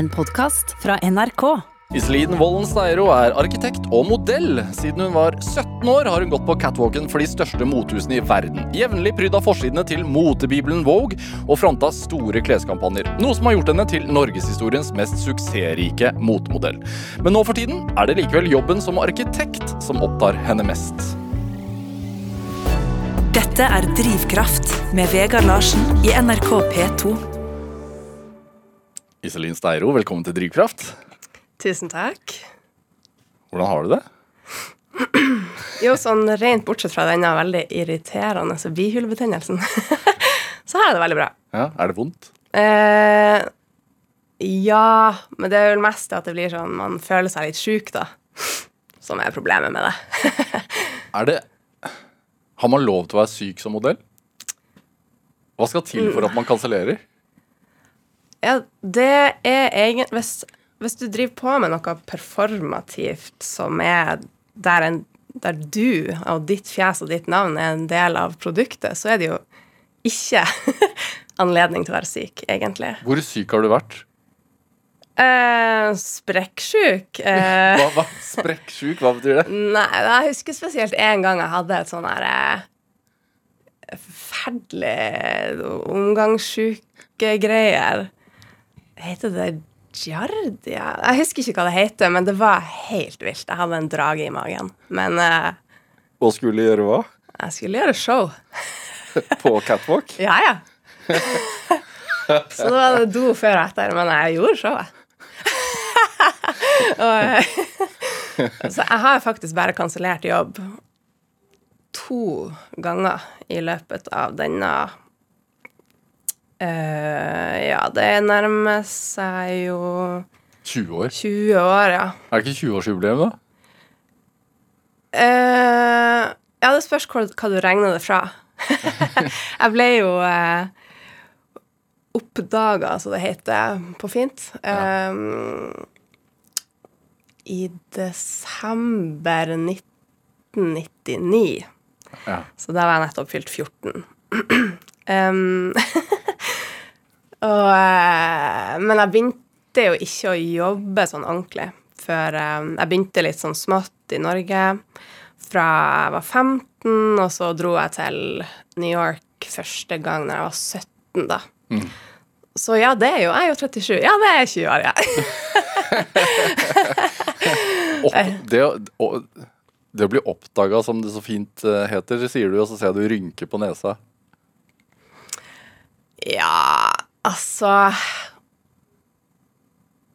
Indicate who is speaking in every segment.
Speaker 1: En podkast fra NRK.
Speaker 2: Iselin Vollen Steiro er arkitekt og modell. Siden hun var 17 år, har hun gått på catwalken for de største motehusene i verden. Jevnlig prydd av forsidene til motebibelen Vogue og fronta store kleskampanjer. Noe som har gjort henne til norgeshistoriens mest suksessrike motemodell. Men nå for tiden er det likevel jobben som arkitekt som opptar henne mest.
Speaker 1: Dette er Drivkraft med Vegard Larsen i NRK P2.
Speaker 2: Iselin Steiro, velkommen til Drivkraft.
Speaker 3: Tusen takk.
Speaker 2: Hvordan har du det?
Speaker 3: Jo, sånn rent bortsett fra denne veldig irriterende bihulebetennelsen, så har jeg det veldig bra.
Speaker 2: Ja, Er det vondt?
Speaker 3: Eh, ja, men det er vel mest at det blir sånn man føler seg litt sjuk, da. Som er problemet med det.
Speaker 2: Er det Har man lov til å være syk som modell? Hva skal til for at man kansellerer?
Speaker 3: Ja, det er egentlig hvis, hvis du driver på med noe performativt som er der, en, der du og ditt fjes og ditt navn er en del av produktet, så er det jo ikke anledning til å være syk, egentlig.
Speaker 2: Hvor syk har du vært?
Speaker 3: Eh, Sprekksjuk. Eh,
Speaker 2: Hva, hva? Sprekksjuk, hva betyr det?
Speaker 3: nei, jeg husker spesielt en gang jeg hadde et sånn her eh, forferdelig omgangssjukegreier. Heter det Giardia? Jeg husker ikke hva det heter, men det var helt vilt. Jeg hadde en drage i magen. Men uh,
Speaker 2: Og skulle gjøre hva?
Speaker 3: jeg skulle gjøre show.
Speaker 2: På catwalk?
Speaker 3: Ja, ja. Så da var det do før og etter, men jeg gjorde showet. eh, så jeg har faktisk bare kansellert jobb to ganger i løpet av denne eh, Ja, det nærmer seg jo
Speaker 2: 20 år.
Speaker 3: 20 år, ja.
Speaker 2: Er det ikke 20-årsjubileum, da?
Speaker 3: Uh, ja, det spørs hva, hva du regner det fra. jeg ble jo uh, oppdaga, som det heter på fint, um, i desember 1999.
Speaker 2: Ja.
Speaker 3: Så da var jeg nettopp fylt 14. um, og, eh, men jeg begynte jo ikke å jobbe sånn ordentlig før eh, Jeg begynte litt sånn smått i Norge fra jeg var 15, og så dro jeg til New York første gang da jeg var 17, da. Så ja, det er jo Jeg er jo 37. Ja, det er 20 år, ja.
Speaker 2: Det, det å bli oppdaga, som det så fint eh, heter, sier du, og så ser du rynker på nesa.
Speaker 3: Ja, altså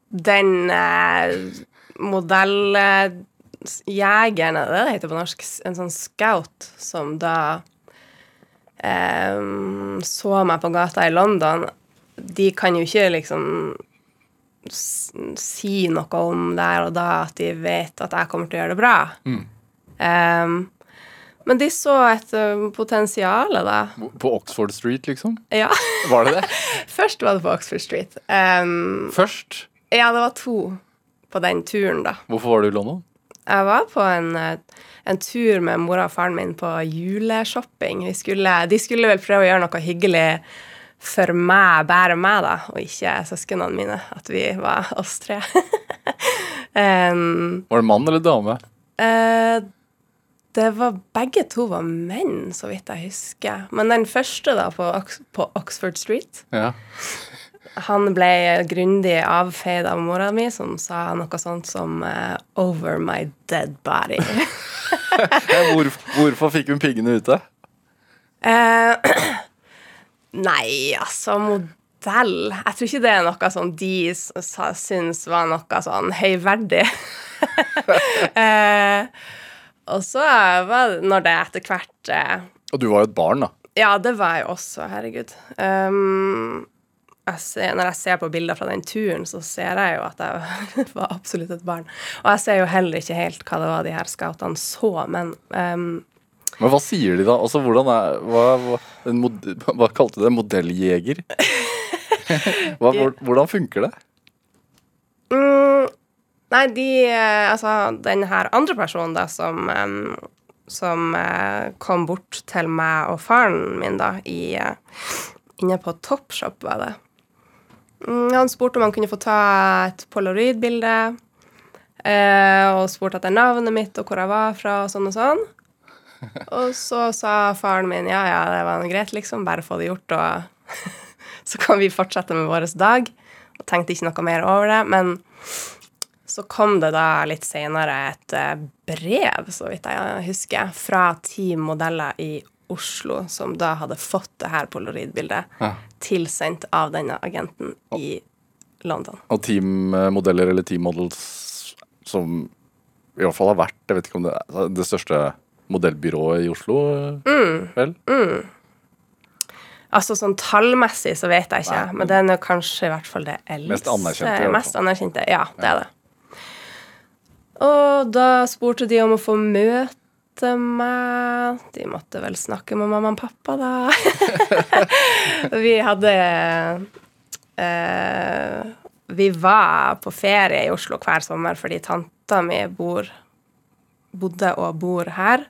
Speaker 3: Den eh, modelljegeren, er det det heter på norsk? En sånn scout som da eh, så meg på gata i London. De kan jo ikke liksom si noe om der og da at de vet at jeg kommer til å gjøre det bra. Eh, men de så et uh, potensial, da.
Speaker 2: På Oxford Street, liksom?
Speaker 3: Ja.
Speaker 2: Var det det?
Speaker 3: Først var det på Oxford Street. Um,
Speaker 2: Først?
Speaker 3: ja, det var to på den turen, da.
Speaker 2: Hvorfor var du i London?
Speaker 3: Jeg var på en, eh, en tur med mora og faren min på juleshopping. Vi skulle, de skulle vel prøve å gjøre noe hyggelig for meg, bare meg, da, og ikke søsknene mine. At vi var oss tre. um,
Speaker 2: Var det mann eller dame?
Speaker 3: eh, det var Begge to var menn, så vidt jeg husker. Men den første, da, på, Ox på Oxford Street
Speaker 2: Ja.
Speaker 3: Han ble grundig avfeid av mora mi, som sa noe sånt som uh, 'over my dead body'.
Speaker 2: Hvor, hvorfor fikk hun piggene ute?
Speaker 3: Uh, nei, altså, modell Jeg tror ikke det er noe som de s- syns var noe sånn høyverdig. eh, og så var når det etter hvert eh,
Speaker 2: Og du var jo et barn, da.
Speaker 3: Ja, det var jeg også, herregud. Um, jeg ser, når jeg ser på bilder fra den turen, så ser jeg jo at jeg var absolutt et barn. Og jeg ser jo heller ikke helt hva det var de her scoutene så, men um,
Speaker 2: Men hva sier de da? Altså, hvordan er Hva, hva, en mod, hva kalte du det? Modelljeger? Hvordan funker det?
Speaker 3: mm, Nei, de eh, Altså, den her andre personen, da, som em, som eh, kom bort til meg og faren min, da, i eh, Inne på Topshop, var det. mm, han spurte om han kunne få ta et polaroidbilde. Eh, og spurte etter navnet mitt og hvor jeg var fra, og sånn og sånn. Og så sa faren min ja, ja, det var greit, liksom. Bare få det gjort, og så kan vi fortsette med vår dag. Og tenkte ikke noe mer over det. Men så kom det da litt senere et eh, brev, så vidt jeg husker, fra ti modeller i Oslo som da hadde fått det her polaroidbildet
Speaker 2: Ja.
Speaker 3: tilsendt av denne agenten i London.
Speaker 2: Og teammodeller eller teammodels som i hvert fall har vært Jeg vet ikke om det er det største modellbyrået i Oslo,
Speaker 3: Mm.
Speaker 2: vel?
Speaker 3: Altså sånn tallmessig så vet jeg ikke,
Speaker 2: Nei, men-
Speaker 3: men den er kanskje i hvert fall det eldste.
Speaker 2: Mest anerkjente.
Speaker 3: Mest anerkjente, ja, det er det. Og da spurte de om å få møte meg. De måtte vel snakke med mamma og pappa, da. vi hadde eh, Vi var på ferie i Oslo hver sommer fordi tanta mi bor, bodde og bor her.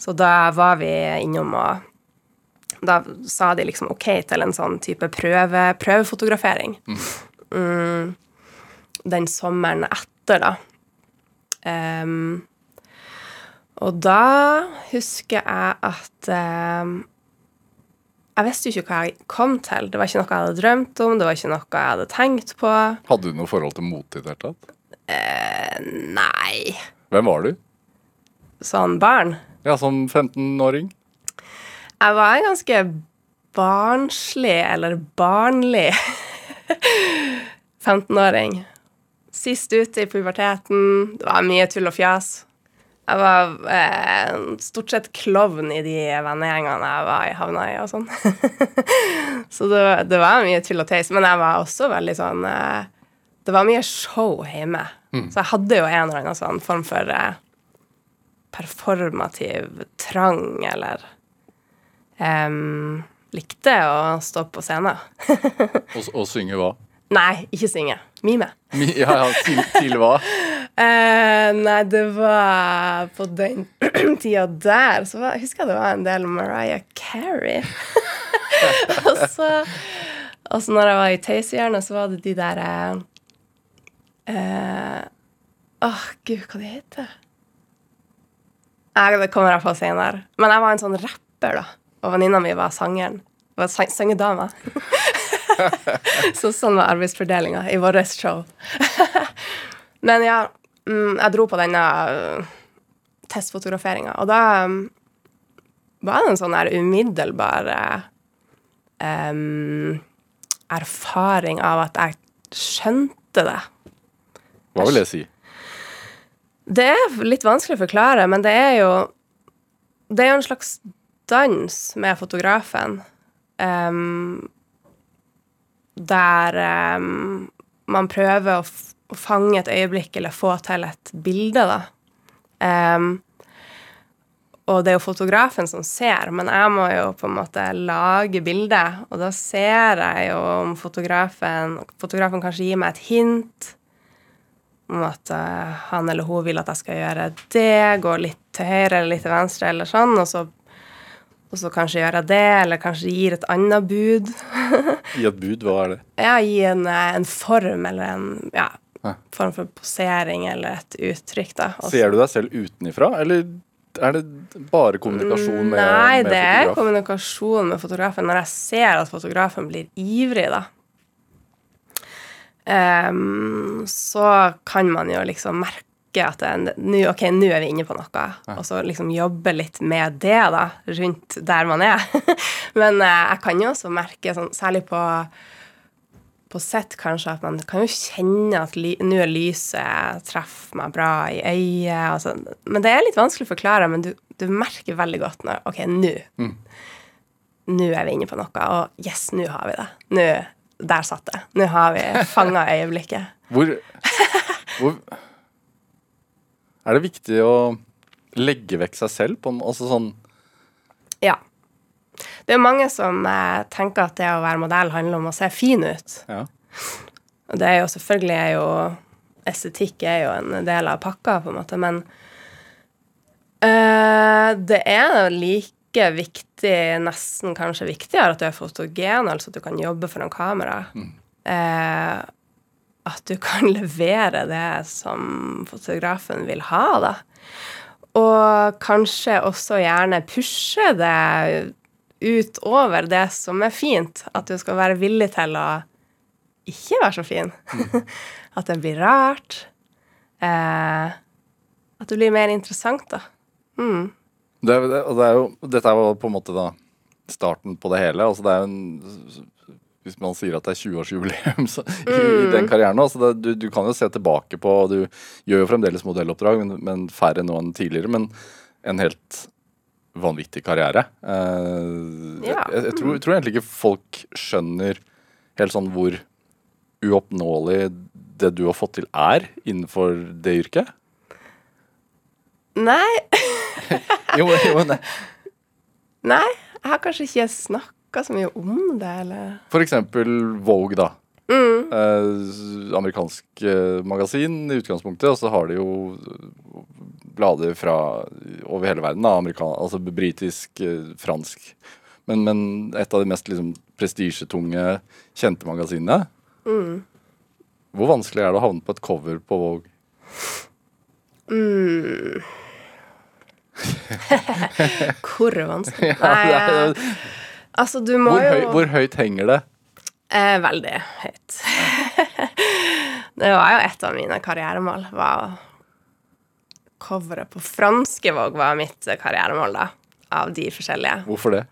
Speaker 3: Så da var vi innom og da sa de liksom OK til en sånn type prøve, prøvefotografering. Mm, den sommeren etter, da. Em, og da husker jeg at um, Jeg visste jo ikke hva jeg kom til. Det var ikke noe jeg hadde drømt om, det var ikke noe jeg hadde tenkt på.
Speaker 2: Hadde du noe forhold til mote i det hele tatt?
Speaker 3: Nei.
Speaker 2: Hvem var du?
Speaker 3: Sånn barn.
Speaker 2: Ja, som 15-åring?
Speaker 3: Jeg var en ganske barnslig, eller barnlig, 15-åring. Sist ute i puberteten. Det var mye tull og fjas. Jeg var eh, stort sett klovn i de vennegjengene jeg var i havna i og sånn. Så det, var- det var mye tull og tøys. Men jeg var også veldig sånn eh, Det var mye show hjemme. Så jeg hadde jo en eller annen sånn form for eh, performativ trang, eller em, Likte å stå på scenen.
Speaker 2: Og, og synge hva?
Speaker 3: Nei, ikke synge. Mime.
Speaker 2: Mi- Ja, ja, til, til hva?
Speaker 3: Eh, nei, det var på den tida der så var, jeg husker jeg det var en del Mariah Carey. og så Og så når jeg var i Tøysehjørnet, så var det de der Åh, eh, Åh, gud, hva det heter Nei, Det kommer jeg på senere. Men jeg var en sånn rapper, da. Og venninna mi var sangeren. Var sang Sangedama. så sånn var arbeidsfordelinga i vårt show. Men ja, mm, jeg dro på denne uh, testfotograferinga, og da um, var det en sånn her umiddelbar um, erfaring av at jeg skjønte det.
Speaker 2: Hva vil det si?
Speaker 3: Det er litt vanskelig å forklare, men det er jo Det er jo en slags dans med fotografen. em, der um, man prøver å, å fange et øyeblikk eller få til et bilde, da. Um, og det er jo fotografen som ser, men jeg må jo på en måte lage bildet. Og da ser jeg jo om fotografen Fotografen kanskje gir meg et hint om at eh, han eller hun vil at jeg skal gjøre det, gå litt til høyre eller litt til venstre, eller sånn, og så, og så kanskje gjøre det, eller kanskje gir et annet bud.
Speaker 2: Gi et bud, hva er det?
Speaker 3: Ja, gi en, eh, en form eller en ja, form for posering eller et uttrykk, da. Også.
Speaker 2: Ser du deg selv utenifra, eller er det bare kommunikasjon med,
Speaker 3: Nei,
Speaker 2: med
Speaker 3: det er kommunikasjon med fotografen. Når jeg ser at fotografen blir ivrig, da, um, så kan man jo liksom merke at nå ok, nå er vi inne på noe, og så liksom jobbe litt med det, da, rundt der man er. Men eh, jeg kan jo også merke, sånn, særlig på på sett kanskje at man kan jo kjenne at nå er lyset treffer meg bra i øyet. Altså. Men det er litt vanskelig å forklare, men du, du merker veldig godt når OK, nå. Nå er vi inne på noe, og yes, nå har vi det. Nå, Der satt det. Nå har vi fanga øyeblikket.
Speaker 2: Hvor, hvor Er det viktig å legge vekk seg selv på altså sånn
Speaker 3: Ja. Det er mange som eh, tenker at det å være modell handler om å se fin ut.
Speaker 2: Ja.
Speaker 3: Og det er jo selvfølgelig er jo Estetikk er jo en del av pakka, på en måte, men eh, det er like viktig, nesten kanskje viktigere, at du er fotogen, altså at du kan jobbe foran kamera. eh, at du kan levere det som fotografen vil ha, da. Og kanskje også gjerne pushe det utover det som er fint. At du skal være villig til å ikke være så fin. at det blir rart. Eh, at det blir mer interessant, da. Mm.
Speaker 2: Det, det, og det er jo, dette er jo på en måte da starten på det hele. Altså det er jo en, hvis man sier at det er 20-årsjubileum så- i, i den karrieren så det, du, du kan jo se tilbake på Du gjør jo fremdeles modelloppdrag, men, men færre nå enn tidligere. Men en helt vanvittig karriere. Eh,
Speaker 3: Ja.
Speaker 2: jeg, jeg, tror, jeg tror egentlig ikke folk skjønner helt sånn hvor uoppnåelig det du har fått til er innenfor det yrket.
Speaker 3: Nei,
Speaker 2: Jo, jo, nei.
Speaker 3: nei, jeg har kanskje ikke snakka så mye om det, eller
Speaker 2: For eksempel Vogue, da. Eh, amerikansk eh, magasin i utgangspunktet, og så har de jo blader fra over hele verden. da, altså britisk, eh, fransk. Men, men et av de mest liksom, prestisjetunge, kjente magasinene. Hvor vanskelig er det å havne på et cover på Vogue?
Speaker 3: Hvor vanskelig?
Speaker 2: Ja,
Speaker 3: Nei,
Speaker 2: det er-
Speaker 3: eh, altså, du må
Speaker 2: Hvor, høy,
Speaker 3: jo
Speaker 2: hvor høyt henger det?
Speaker 3: eh, Veldig høyt. det var jo et av mine karrieremål. var å Coveret på franske Vogue var mitt karrieremål, da. Av de forskjellige.
Speaker 2: Hvorfor det?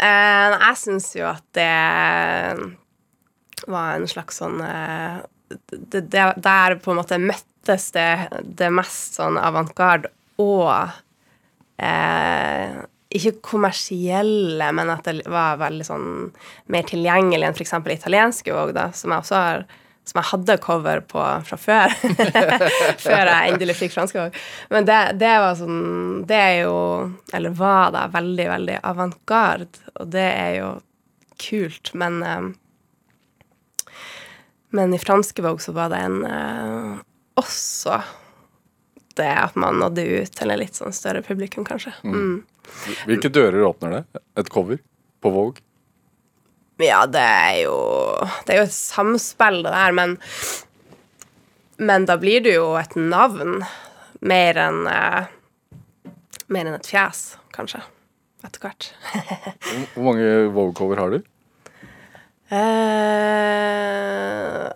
Speaker 3: Eh, jeg syns jo at det var en slags sånn eh, det, det, Der på en måte møttes det, det mest sånn avantgarde og eh, Ikke kommersielle, men at det var veldig sånn mer tilgjengelig enn f.eks. italienske òg, da, som jeg også har som jeg hadde cover på fra før. før jeg endelig fikk franske òg. Men det, det var sånn Det er jo Eller var da veldig, veldig avantgarde, og det er jo kult, men eh, Men i franske Vogue så var det en eh, også det at man nådde ut til en litt sånn større publikum, kanskje. Mm.
Speaker 2: Hvilke dører åpner det? Et cover på Vogue?
Speaker 3: Ja, det er jo Det er jo et samspill, det der, men Men da blir det jo et navn mer enn eh, Mer enn et fjes, kanskje. Etter hvert.
Speaker 2: Hvor- mange Vogue-cover har du?
Speaker 3: Eh,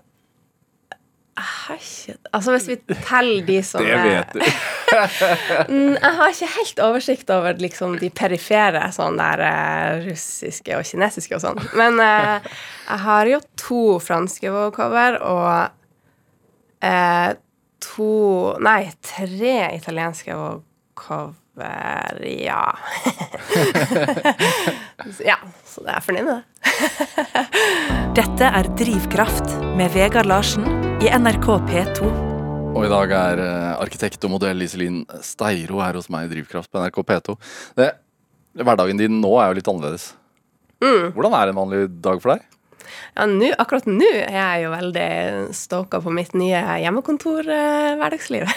Speaker 3: Altså, hvis vi teller de som
Speaker 2: Det vet du.
Speaker 3: Mm, Jeg har ikke helt oversikt over liksom, de perifere, sånn der eh, russiske og kinesiske og sånn. Men eh, jeg har jo to franske Vogue-cover og eh, to Nei, tre italienske Vogue-cover, ja. ja, så det er fornøyd med det.
Speaker 1: Dette er Drivkraft med Vegard Larsen i NRK P2.
Speaker 2: Og i dag er eh, arkitekt og modell Iselin Steiro her hos meg i Drivkraft på NRK P2. Det, hverdagen din nå er jo litt annerledes. Hvordan er en vanlig dag for deg?
Speaker 3: Ja, nu, akkurat nå er jeg jo veldig stoka på mitt nye hjemmekontor-hverdagsliv.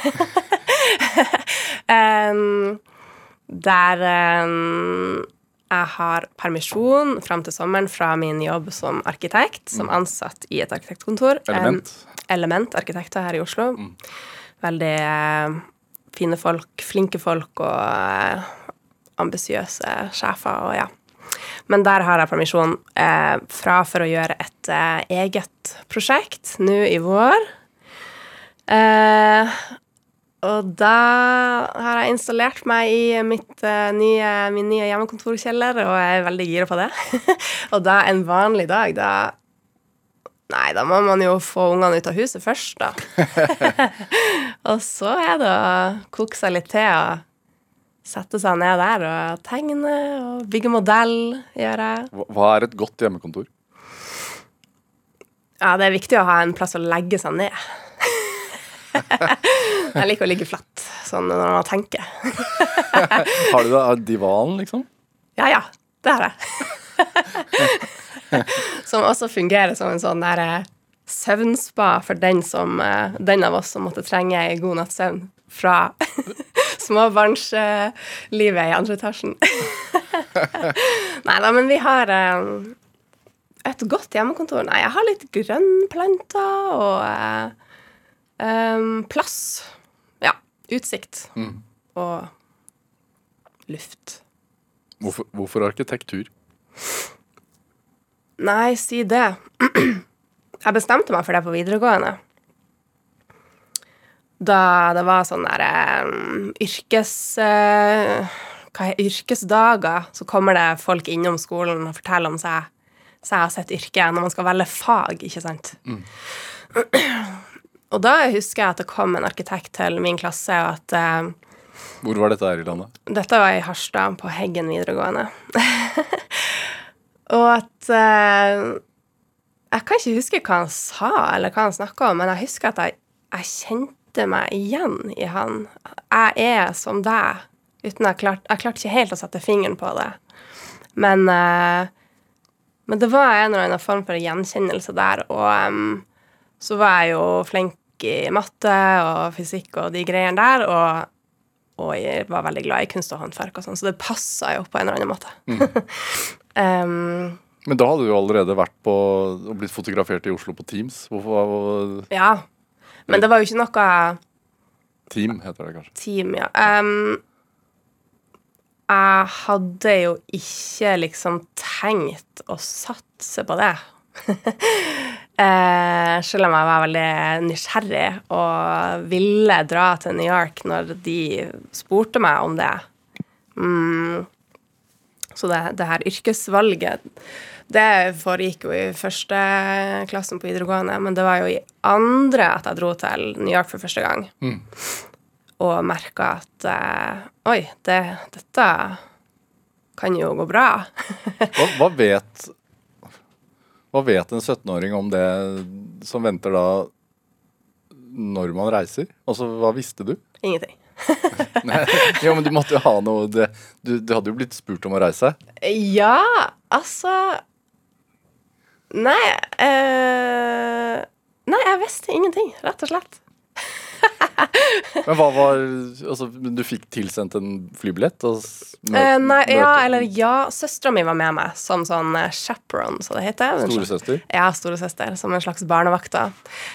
Speaker 3: der em, jeg har permisjon fram til sommeren fra min jobb som arkitekt, som ansatt i et arkitektkontor.
Speaker 2: Element.
Speaker 3: Element arkitekter her i Oslo. Veldig eh, fine folk, flinke folk og eh, ambisiøse sjefer og ja. Men der har jeg permisjon eh, fra for å gjøre et eh, eget prosjekt nå i vår. Eh, og da har jeg installert meg i mitt, uh, nye, min nye hjemmekontorkjeller, og jeg er veldig gira på det. og da en vanlig dag, da Nei, da må man jo få ungene ut av huset først, da. og så er det å koke seg litt til og sette seg ned der og tegne og bygge modell, gjør jeg.
Speaker 2: Hva- Hva er et godt hjemmekontor?
Speaker 3: Ja, det er viktig å ha en plass å legge seg ned. jeg liker å ligge flatt, sånn når man tenker.
Speaker 2: Har du da divan, liksom?
Speaker 3: Ja, ja, det har jeg. som også fungerer som en sånn der eh, søvnspa for den, som, eh, den av oss som måtte trenge ei god natts søvn fra småbarnslivet i andre etasjen. Nei da, men vi har eh, Et godt hjemmekontor? Nei, jeg har litt grønnplanter og um, plass. Utsikt.
Speaker 2: Mm.
Speaker 3: Og luft.
Speaker 2: Hvorfor, hvorfor arkitektur?
Speaker 3: Nei, si det. Jeg bestemte meg for det på videregående. Da det var sånn der um, yrkes... eh, hva er yrkesdager, så kommer det folk innom skolen og forteller om seg, seg og sitt yrke når man skal velge fag, ikke sant? og da husker jeg at det kom en arkitekt til min klasse, og at eh,
Speaker 2: Hvor var dette her i landet?
Speaker 3: dette var i Harstad, på Heggen videregående. og at eh, Jeg kan ikke huske hva han sa, eller hva han snakka om, men jeg husker at jeg, jeg kjente meg igjen i han. Jeg er som deg, uten jeg klarte Jeg klarte ikke helt å sette fingeren på det. Men, eh, men det var en eller annen form for gjenkjennelse der, og um, så var jeg jo flink i matte og fysikk og de greiene der, og og jeg var veldig glad i kunst og håndverk, og sånn, så det passa jo på en eller annen måte. um,
Speaker 2: Men da hadde du jo allerede vært på og blitt fotografert i Oslo på Teams. Hvorfor
Speaker 3: ja. Men det var jo ikke noe
Speaker 2: Team heter det kanskje.
Speaker 3: team, ja. Um, jeg hadde jo ikke liksom tenkt å satse på det. eh, selv om jeg var veldig nysgjerrig og ville dra til New York når de spurte meg om det. Mm. Så det, det her yrkesvalget, det foregikk jo i første klassen på videregående, men det var jo i andre at jeg dro til New York for første gang. Og merka at eh, oi, det, dette kan jo gå bra.
Speaker 2: Hva, hva vet Hva vet en 17-åring om det som venter da når man reiser? Altså, hva visste du?
Speaker 3: Ingenting.
Speaker 2: Nei, jo, men du måtte jo ha noe det, du, du hadde jo blitt spurt om å reise.
Speaker 3: Ja, altså Nei øh, Nei, jeg visste ingenting, rett og slett.
Speaker 2: Men hva var Altså, du fikk tilsendt en flybillett?
Speaker 3: Eh, nei, ja, eller ja, søstera mi var med meg som sånn chaperon, chaperone, som det heter.
Speaker 2: Storesøster?
Speaker 3: Ja, storesøster, som en slags barnevakta.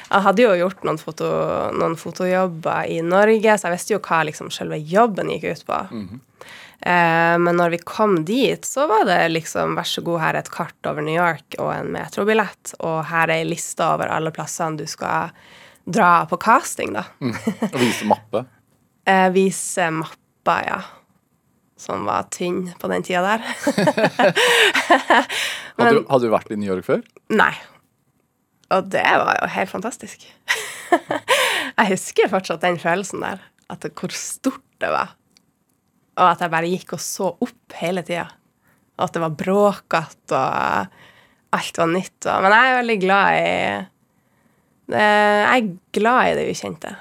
Speaker 3: Jeg hadde jo gjort noen, foto, noen fotojobber i Norge, så jeg visste jo hva liksom selve jobben gikk ut på. eh, men når vi kom dit, så var det liksom vær så god, her er et kart over New York og en metrobillett, og her er ei liste over alle plassene du skal dra på casting, da.
Speaker 2: Og vise mappe?
Speaker 3: Eh, vise mappa, ja. Som var tynn på den tida der.
Speaker 2: Hadde, du, hadde du vært i New York før?
Speaker 3: Nei. Og det var jo helt fantastisk. jeg husker fortsatt den følelsen der. At hvor stort det var. Og at jeg bare gikk og så opp hele tida. Og at det var bråkete, og alt var nytt. Og, men jeg er veldig glad i Jeg er glad i det ukjente.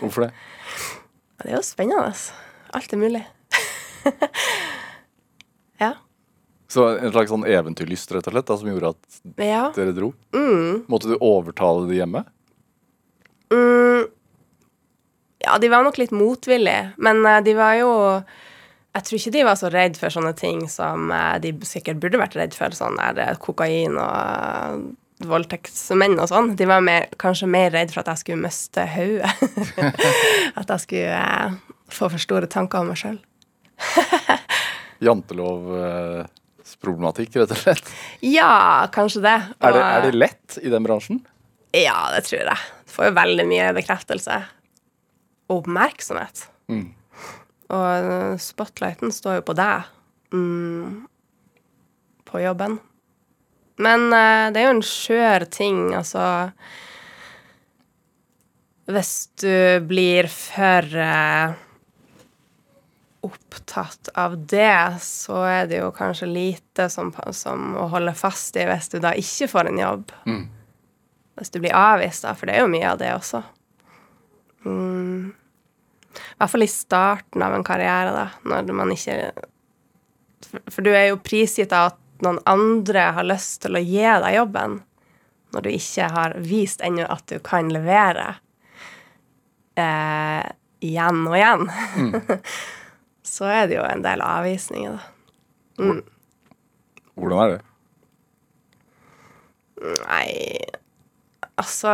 Speaker 2: Hvorfor det?
Speaker 3: Det er jo spennende. Alt er mulig. ja.
Speaker 2: Så en slags sånn eventyrlyst rett og slett da, som gjorde at
Speaker 3: Ja.
Speaker 2: dere dro?
Speaker 3: Mm.
Speaker 2: Måtte du overtale de hjemme?
Speaker 3: Mm, ja, de var nok litt motvillige, men eh, de var jo Jeg tror ikke de var så redd for sånne ting som eh, de sikkert burde vært redd for, sånn der eh, kokain og eh, voldtektsmenn og sånn. De var mer, kanskje mer redd for at jeg skulle miste hodet. at jeg skulle eh, få for store tanker om meg sjøl.
Speaker 2: Jantelovsproblematikk, rett og slett.
Speaker 3: Ja, kanskje det.
Speaker 2: Er det, er det lett i den bransjen?
Speaker 3: Ja, det tror jeg. Du får jo veldig mye bekreftelse. Og oppmerksomhet.
Speaker 2: Mm.
Speaker 3: Og eh, spotlighten står jo på deg mm, på jobben. Men uh, det er jo en skjør ting, altså Hvis du blir for uh, opptatt av det, så er det jo kanskje lite som, som å holde fast i hvis du da ikke får en jobb.
Speaker 2: Mm.
Speaker 3: Hvis du blir avvist, da, for det er jo mye av det også. Mm. I hvert fall i starten av en karriere, da, når man ikke For, for du er jo prisgitt av at noen andre har lyst til å gi deg jobben, når du ikke har vist ennå at du kan levere eh, igjen og igjen. Så er det jo en del avvisninger, da.
Speaker 2: Hvordan er det?
Speaker 3: Nei Altså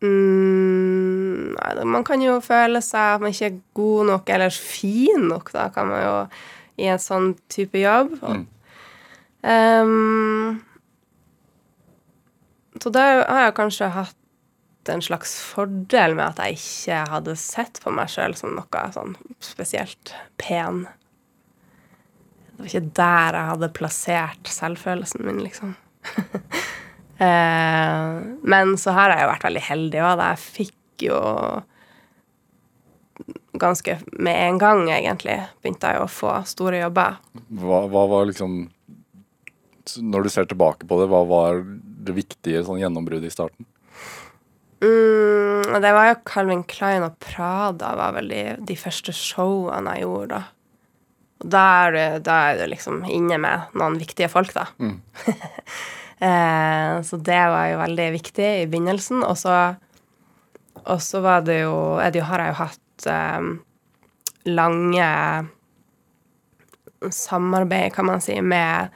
Speaker 3: mm, Man kan jo føle seg at man ikke er god nok eller fin nok, da, kan man jo i en sånn type jobb.
Speaker 2: Mm.
Speaker 3: Um, så da har jeg kanskje hatt en slags fordel med at jeg ikke hadde sett på meg sjøl som noe sånn spesielt pen. Det var ikke der jeg hadde plassert selvfølelsen min, liksom. uh, men så har jeg jo vært veldig heldig òg. Jeg fikk jo ganske med en gang, egentlig, begynte jeg å få store jobber.
Speaker 2: Hva, hva var liksom Når du ser tilbake på det, hva var det viktige sånn gjennombruddet i starten?
Speaker 3: Mm, det var jo Calvin Klein og Prada var vel de, de første showene jeg gjorde, da. Og da er, du, liksom inne med noen viktige folk, da.
Speaker 2: Mm.
Speaker 3: eh, så det var jo veldig viktig i begynnelsen. Og så, og så var det jo, det jo Har jeg jo hatt eh, lange samarbeid, kan man si, med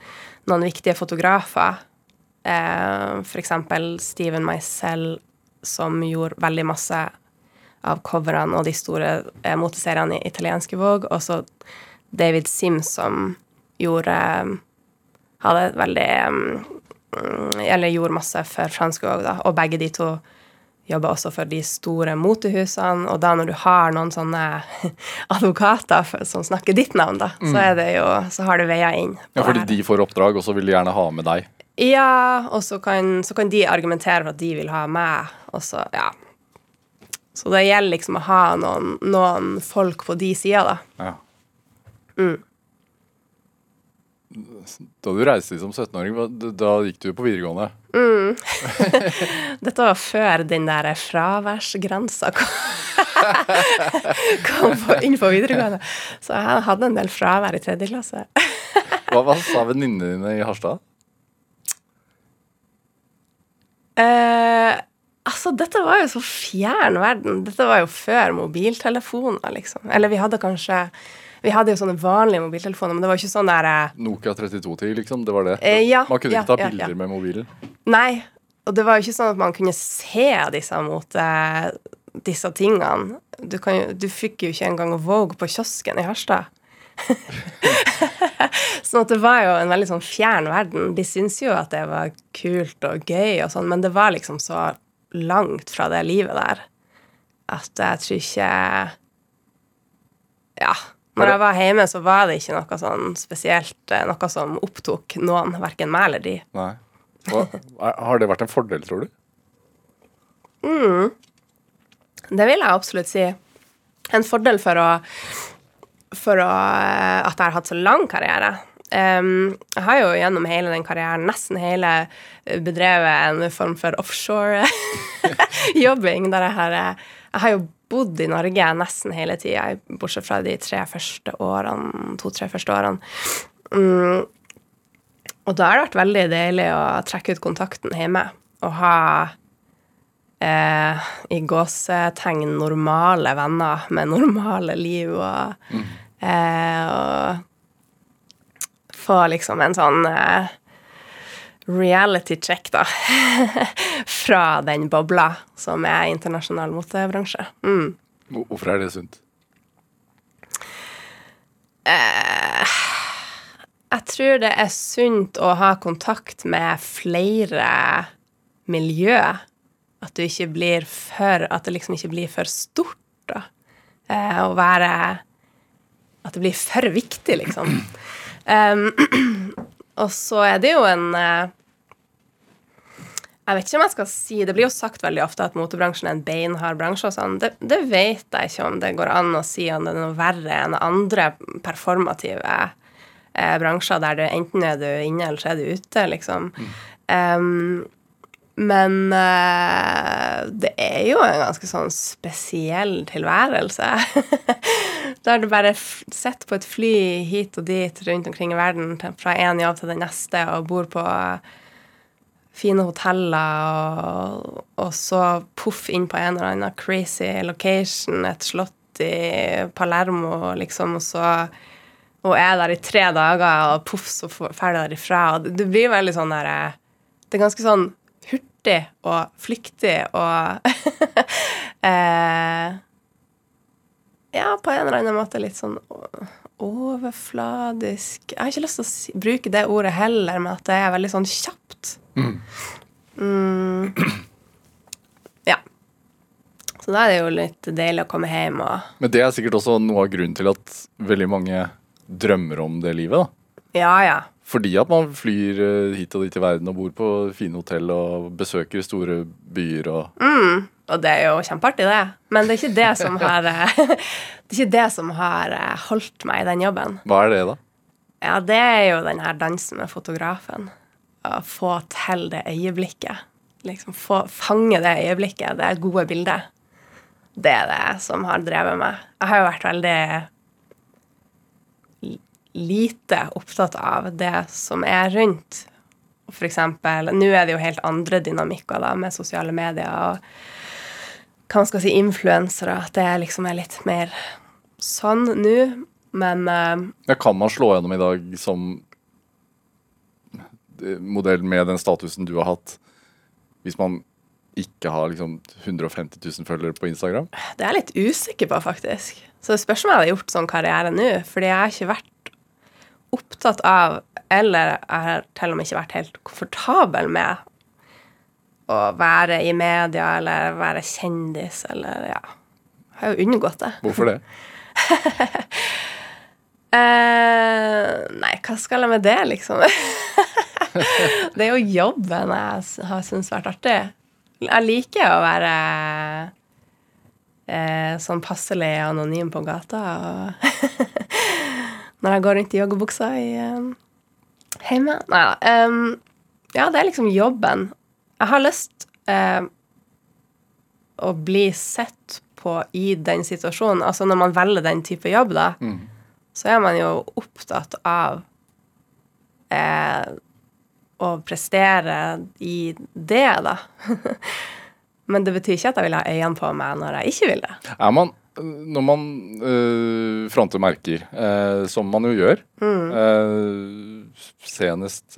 Speaker 3: noen viktige fotografer. Eh, for eksempel Steven Meisel, som gjorde veldig masse av coverne og de store eh, moteseriene i italienske Vogue. Og så David Sims, som gjorde Hadde veldig mm, Eller gjorde masse for fransk Vogue, da. Og begge de to jobba også for de store motehusene. Og da når du har noen sånne advokater som snakker ditt navn, da, så, er det jo, så har du veier inn.
Speaker 2: Ja, Fordi de får oppdrag, og så vil de gjerne ha med deg.
Speaker 3: Ja, og så kan, så kan de argumentere for at de vil ha meg, og så, ja. Så det gjelder liksom å ha noen, noen folk på de sida, da.
Speaker 2: Ja.
Speaker 3: Mm.
Speaker 2: Da du reiste som 17-åring, da gikk du på videregående.
Speaker 3: Dette var før den der fraværsgrensa kom, kom på, inn på videregående. Så jeg hadde en del fravær i tredje klasse.
Speaker 2: Hva, hva sa venninnene dine i Harstad?
Speaker 3: Eh, altså, dette var jo så fjern verden. Dette var jo før mobiltelefoner, liksom. Eller vi hadde kanskje Vi hadde jo sånne vanlige mobiltelefoner, men det var ikke sånn der eh,
Speaker 2: Nokia 3210, liksom? Det var det?
Speaker 3: Eh, ja,
Speaker 2: Man kunne
Speaker 3: ja,
Speaker 2: ikke ta
Speaker 3: ja,
Speaker 2: bilder med mobilen?
Speaker 3: Nei. Og det var jo ikke sånn at man kunne se disse mot eh, disse tingene. Du, kan du fikk jo ikke engang Vogue på kiosken i Harstad. sånn at det var jo en veldig sånn fjern verden. De syntes jo at det var kult og gøy og sånn, men det var liksom så langt fra det livet der at jeg tror ikke Ja. Når jeg var hjemme, så var det ikke noe sånn spesielt eh, Noe som opptok noen, verken meg eller de.
Speaker 2: Nei. Og, er- har det vært en fordel, tror du?
Speaker 3: Det vil jeg absolutt si. En fordel for å For å, eh, at jeg har hatt så lang karriere. Um, jeg har jo gjennom hele den karrieren, nesten hele, eh, bedrevet en form for offshore-jobbing. der jeg har eh, Jeg har jo bodd i Norge nesten hele tida, bortsett fra de tre første årene, to-tre første årene. Mm, og da har det vært veldig deilig å trekke ut kontakten hjemme og ha eh, i gåsetegn normale venner med normale liv og, eh, og få liksom en sånn eh, reality check, da. fra den bobla som er internasjonal motebransje. Mm.
Speaker 2: Hvorfor er det sunt?
Speaker 3: Jeg tror det er sunt å ha kontakt med flere miljø. At du ikke blir for At det liksom ikke blir for stort, da. Eh, å være At det blir for viktig, liksom. Um, og så er det jo en eh, Jeg vet ikke om jeg skal si Det blir jo sagt veldig ofte at motebransjen er en beinhard bransje. og sånn. Det, det vet jeg ikke om det går an å si om det er noe verre enn andre performative eh, bransjer der du enten er du inne eller så er du ute, liksom. Um, men uh, det er jo en ganske sånn spesiell tilværelse. da har du bare sett på et fly hit og dit rundt omkring i verden, fra én jobb til den neste, og bor på fine hoteller, og, og så poff inn på en eller annen crazy location, et slott i Palermo, liksom, og så og er der i tre dager, og poff, så drar du derifra. Det, blir veldig sånn der eh, Det er ganske sånn hurtig og flyktig og eh, Ja, på en eller annen måte litt sånn overfladisk Jeg har ikke lyst til å si, bruke det ordet heller, men at det er veldig sånn kjapt. Mm. Ja. Så da er det jo litt deilig å komme hjem og
Speaker 2: Men det er sikkert også noe av grunnen til at veldig mange drømmer om det livet. da.
Speaker 3: Ja, ja.
Speaker 2: Fordi at man flyr eh, hit og dit i verden og bor på fine hotell og besøker store byer og mm.
Speaker 3: Og det er jo kjempeartig, det. Men det er ikke det som har eh, Det er ikke det som har eh, holdt meg i den jobben.
Speaker 2: Hva er det, da?
Speaker 3: Ja, det er jo den her dansen med fotografen. Å få til det øyeblikket. Liksom få, fange det øyeblikket, det gode bildet. Det er det som har drevet meg. Jeg har jo vært veldig lite opptatt av det som er rundt. For eksempel, nå er det jo helt andre dynamikker da, med sosiale medier og hva man skal si, influensere. At det liksom er litt mer sånn nå. Men uh,
Speaker 2: Ja, kan man slå gjennom i dag som eh, modell med den statusen du har hatt, hvis man ikke har liksom 150 000 følgere på Instagram?
Speaker 3: Det er jeg litt usikker på, faktisk. Så det spørs om jeg hadde gjort sånn karriere nå. Fordi jeg har ikke vært opptatt av, eller jeg har til og med ikke vært helt komfortabel med, å være i media eller være kjendis eller ja. Jeg har jo unngått det.
Speaker 2: Hvorfor det?
Speaker 3: Uh, nei, hva skal jeg med det, liksom? det er jo jobben jeg har syntes vært artig. Jeg liker å være uh, sånn passelig anonym på gata. Og når jeg går rundt i joggebuksa i eh, hjemme. Nei da. Um, ja, det er liksom jobben. Jeg har lyst eh, å bli sett på i den situasjonen. Altså når man velger den type jobb, da så er man jo opptatt av eh, å prestere i det, da. Men det betyr ikke at jeg vil ha øynene på meg når jeg ikke vil det.
Speaker 2: Er man, når man øh, fronter merker, øh, som man jo gjør øh, Senest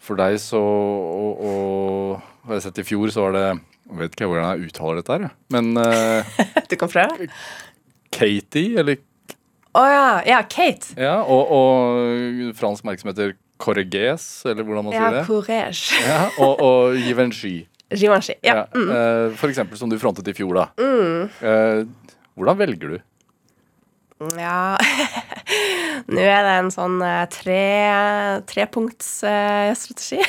Speaker 2: for deg så og, og har jeg sett i fjor, så var det Jeg vet ikke hvordan jeg uttaler dette her, men
Speaker 3: Du kan prøve.
Speaker 2: Katie, eller
Speaker 3: Å ja. Ja, Kate.
Speaker 2: Ja, og, og fransk merke som heter Corriges, eller hvordan man
Speaker 3: Ja,
Speaker 2: sier det.
Speaker 3: Courage.
Speaker 2: Ja, og, og Givenchy.
Speaker 3: Givenchy. Ja.
Speaker 2: Ja, øh, for eksempel som du frontet i fjor, da. Øh, hvordan velger du?
Speaker 3: Ja Nå er det en sånn eh, tre, trepunktsstrategi.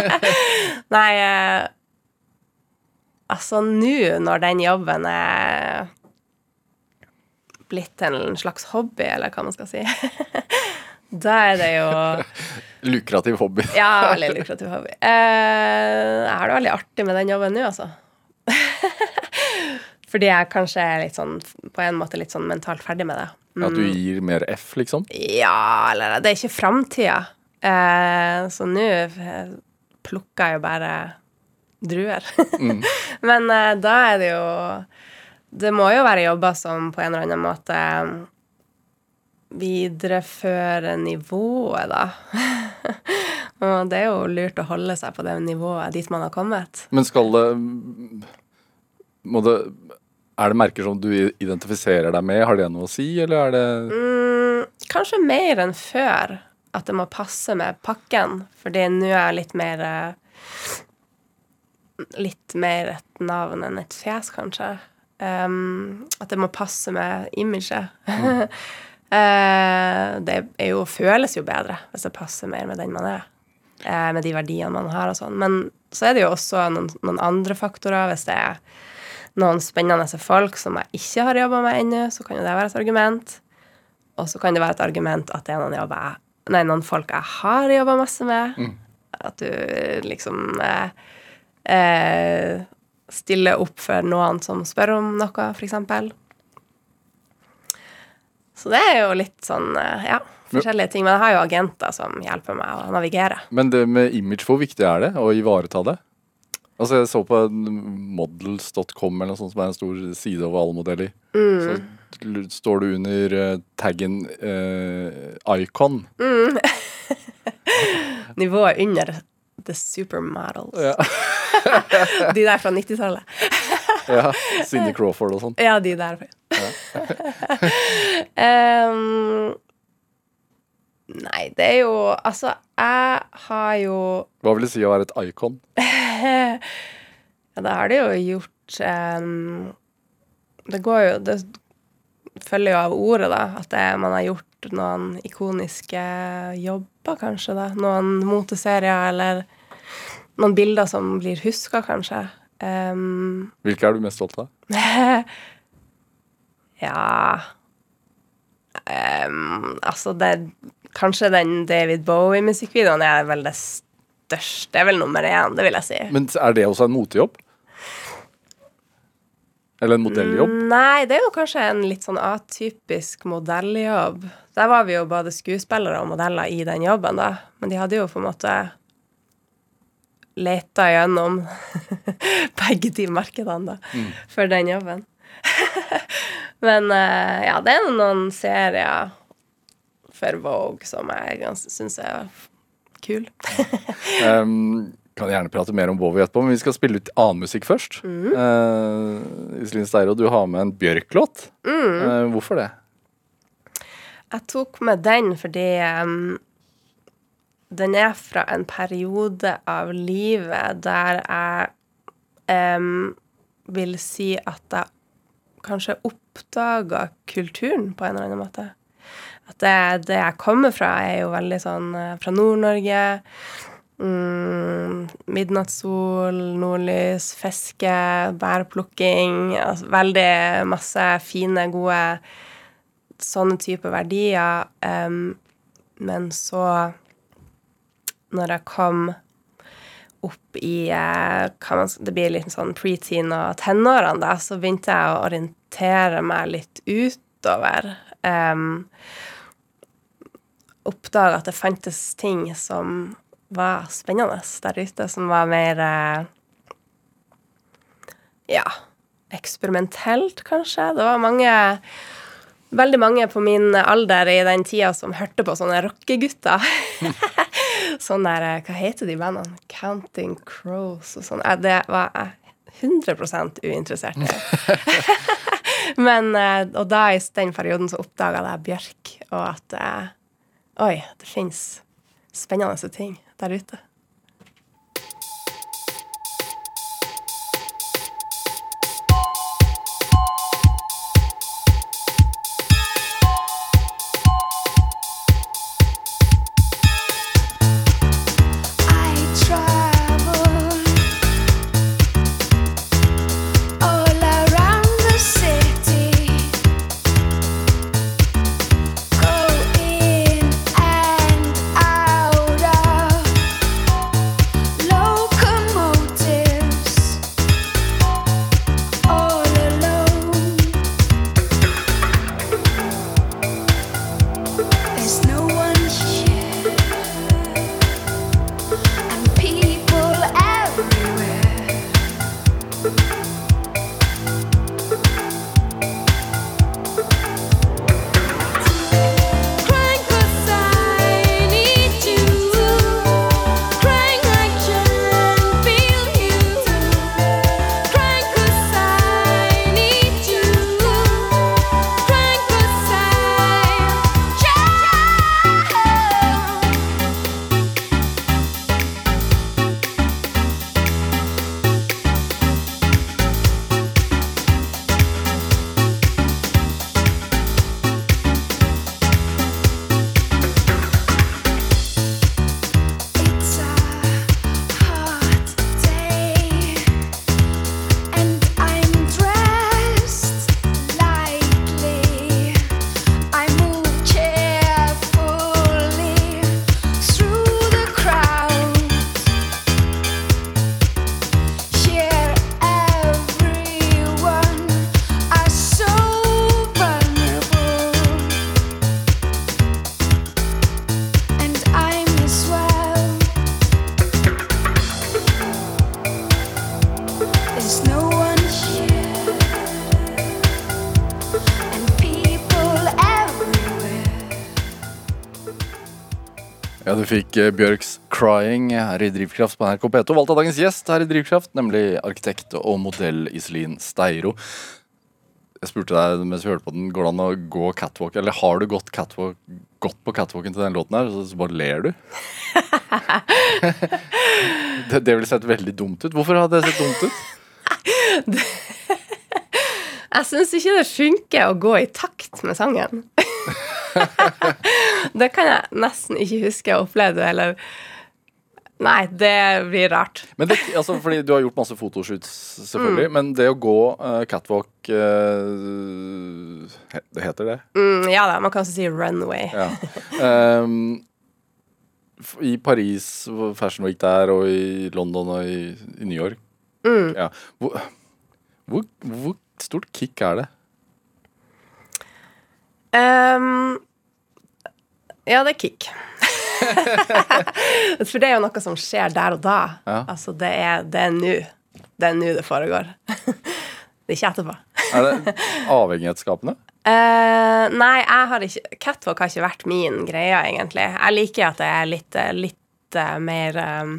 Speaker 3: Nei eh, Altså, nå når den jobben er blitt en slags hobby, eller hva man skal si Da er det jo
Speaker 2: Lukrativ hobby.
Speaker 3: Ja, veldig lukrativ hobby. Eh, jeg har det veldig artig med den jobben nå, altså. Fordi jeg kanskje er litt sånn, på en måte litt sånn mentalt ferdig med det.
Speaker 2: At du gir mer F, liksom?
Speaker 3: Ja, eller det er ikke framtida. Eh, så nå eh, plukker jeg jo bare druer. Men eh, da er det jo Det må jo være jobber som på en eller annen måte viderefører nivået, da. Og det er jo lurt å holde seg på det nivået dit man har kommet.
Speaker 2: Men skal det Må det Er det merker som du identifiserer deg med? Har det noe å si, eller er det
Speaker 3: Mm, kanskje mer enn før. At det må passe med pakken. Fordi nå er jeg litt mer eh, Litt mer et navn enn et fjes, kanskje. Um, at det må passe med imaget. Eh, det er jo, føles jo bedre hvis det passer mer med den man er. eh, med de verdiene man har og sånn. Men så er det jo også noen, noen andre faktorer. Hvis det er noen spennende folk som jeg ikke har jobba med ennå, så kan jo det være et argument. Og så kan det være et argument at det er noen, jobber nei, noen folk jeg har jobba masse med. At du liksom eh, eh, stiller opp for noen som spør om noe, f.eks. Så det er jo litt sånn, eh, ja, forskjellige ting. Men jeg har jo agenter som hjelper meg å navigere.
Speaker 2: Men det med image, hvor viktig er det å ivareta det? Altså Jeg så på models.com eller noe sånt som er en stor side over alle modeller. Så står du under uh, taggen uh, icon.
Speaker 3: Nivået under The Supermodels.
Speaker 2: Ja.
Speaker 3: De der fra 90-tallet.
Speaker 2: ja. Cindy Crawford og sånn.
Speaker 3: Ja, de der. um, nei, det er jo Altså, jeg har jo
Speaker 2: Hva vil det si å være et icon?
Speaker 3: Ja, da har det jo gjort um, Det går jo Det følger jo av ordet, da, at det, man har gjort noen ikoniske jobber, kanskje, da. Noen moteserier eller noen bilder som blir huska, kanskje. Em,
Speaker 2: Hvilke er du mest stolt av?
Speaker 3: Ja um, Altså, det Kanskje den David Bowie-musikkvideoen er vel det største. Det er vel nummer én, det vil jeg si.
Speaker 2: Men er det også en motejobb? Eller en modelljobb?
Speaker 3: Nei, det er jo kanskje en litt sånn atypisk modelljobb. Der var vi jo både skuespillere og modeller i den jobben, da. Men de hadde jo på en måte leta gjennom begge de markedene, da, for den jobben. Men uh, ja, det er noen serier for Vogue som jeg syns er kul.
Speaker 2: Um, kan gjerne prate mer om Vogue etterpå, men vi skal spille ut annen musikk først. Eh, Iselin Steiro, du har med en Bjørk-låt. Eh, hvorfor det?
Speaker 3: Jeg tok med den fordi em, den er fra en periode av livet der jeg um, vil si at jeg kanskje oppdaga kulturen på en eller annen måte. At det, det jeg kommer fra, er jo veldig sånn eh, fra Nord-Norge. Mm, midnattssol, nordlys, fiske, bærplukking. Altså veldig masse fine, gode sånne type verdier. Um, men så, når jeg kom opp i eh, man, Det blir litt sånn preteen og tenårene, da, så begynte jeg å orientere meg litt utover. Um, Oppdaga at det fantes ting som var spennende der ute, som var mer eh, Ja, eksperimentelt, kanskje. Det var mange Veldig mange på min alder i den tida som hørte på sånne rockegutter. sånn der eh, Hva heter de bandene? Counting Crows og sånn. Eh, Det var jeg 100 uinteressert i. Men, eh, og da i den perioden så oppdaga jeg Bjørk, og at Oi, det fins spennende ting der ute.
Speaker 2: Fikk eh, Bjørks 'Crying' her i Drivkraft på NRK P2. Valgt av dagens gjest her i Drivkraft, nemlig arkitekt og modell Iselin Steiro. Jeg spurte deg mens vi hørte på den, går det an å gå catwalk, eller har du gått, catwalk, gått på catwalken til den låten her, så, så bare ler du? det, det ville sett veldig dumt ut. Hvorfor hadde det sett dumt ut?
Speaker 3: Jeg syns ikke det funker å gå i takt med sangen. det kan jeg nesten ikke huske jeg opplevde, eller Nei, det blir rart.
Speaker 2: Men det, altså, fordi Du har gjort masse fotoshoots, selvfølgelig. Men det å gå uh, catwalk uh, Det heter det?
Speaker 3: Mm, ja da, man kan også si runway.
Speaker 2: Ja. Um, I Paris, Fashion Week der, og i London og i, i New York. Ja. Hvor, hvor, hvor stort kick er det?
Speaker 3: Ehm, ja, det er kick. For det er jo noe som skjer der og da.
Speaker 2: Ja.
Speaker 3: Altså, det er nå. Det er nå det foregår. det er ikke etterpå.
Speaker 2: Er det avhengighetsskapende?
Speaker 3: Uh, nei, jeg har ikke Catwalk har ikke vært min greie, egentlig. Jeg liker at det er litt, eh, litt uh, mer um,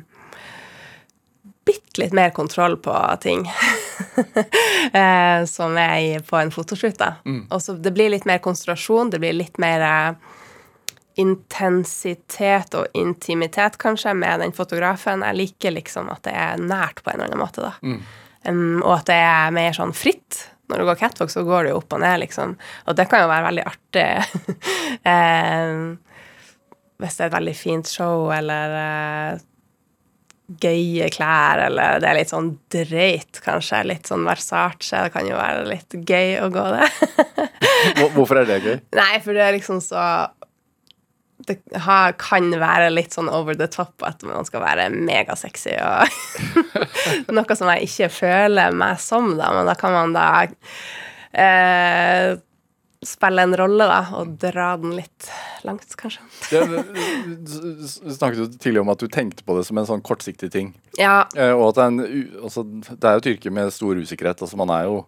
Speaker 3: Bitte litt mer kontroll på ting. eh, som er på en fotoshoot. da. Og så det blir litt mer konsentrasjon, det blir litt mer eh, intensitet og intimitet, kanskje, med den fotografen. Jeg liker liksom at det er nært på en eller annen måte, da. Um, og at det er mer sånn fritt. Når du går catwalk, så går du jo opp og ned, liksom. Og det kan jo være veldig artig. um, hvis det er et veldig fint show, eller eh, gøye klær, eller det er litt sånn dreit, kanskje. Litt sånn Versace. Det kan jo være litt gøy å gå det.
Speaker 2: Hvorfor er det gøy?
Speaker 3: Nei, for det er liksom så Det har, kan være litt sånn over the top at man skal være megasexy og Noe som jeg ikke føler meg som, da, men da kan man da eh, spille en rolle, da, og dra den litt langt, kanskje.
Speaker 2: Ja, du snakket jo tidligere om at du tenkte på det som en sånn kortsiktig ting.
Speaker 3: Ja.
Speaker 2: Eh, og at det er, en, altså, det er jo et yrke med stor usikkerhet. Altså, man er jo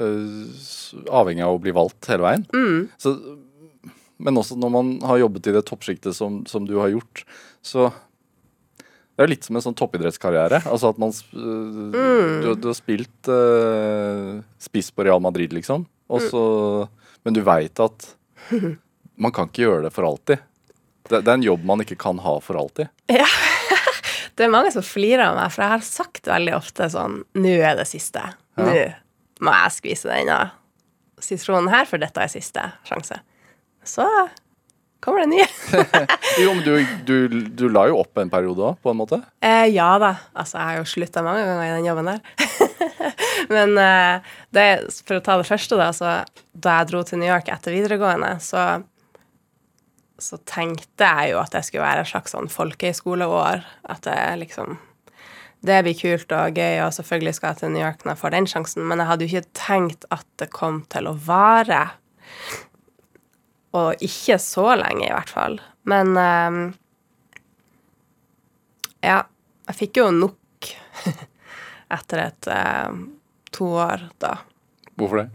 Speaker 2: eh, avhengig av å bli valgt hele veien. Så, men også når man har jobbet i det toppsjiktet som, som du har gjort, så det er jo litt som en sånn toppidrettskarriere. Altså at man s- øh, du, du har spilt øh, spiss på Real Madrid, liksom. Og så, men du veit at man kan ikke gjøre det for alltid. Det, det er en jobb man ikke kan ha for alltid. Ja.
Speaker 3: Det er mange som flirer av meg, for jeg har sagt veldig ofte sånn Nå er det siste. Nå må jeg skvise denne sitronen her, for dette er siste sjanse. Så kommer det nye.
Speaker 2: Jo, men du, du, du la jo opp en periode òg, på en måte.
Speaker 3: Eh, ja da. Altså, jeg har jo slutta mange ganger i den jobben der. Men eh, det, for å ta det første, da, så da jeg dro til New York etter videregående, så, så tenkte jeg jo at det skulle være et slags sånn folkehøyskoleår. At det liksom Det blir kult og gøy, og selvfølgelig skal jeg til New York når jeg får den sjansen, men jeg hadde jo ikke tenkt at det kom til å vare. Og ikke så lenge, i hvert fall. Men um, ja, jeg fikk jo nok etter et um, to år, da.
Speaker 2: Hvorfor det?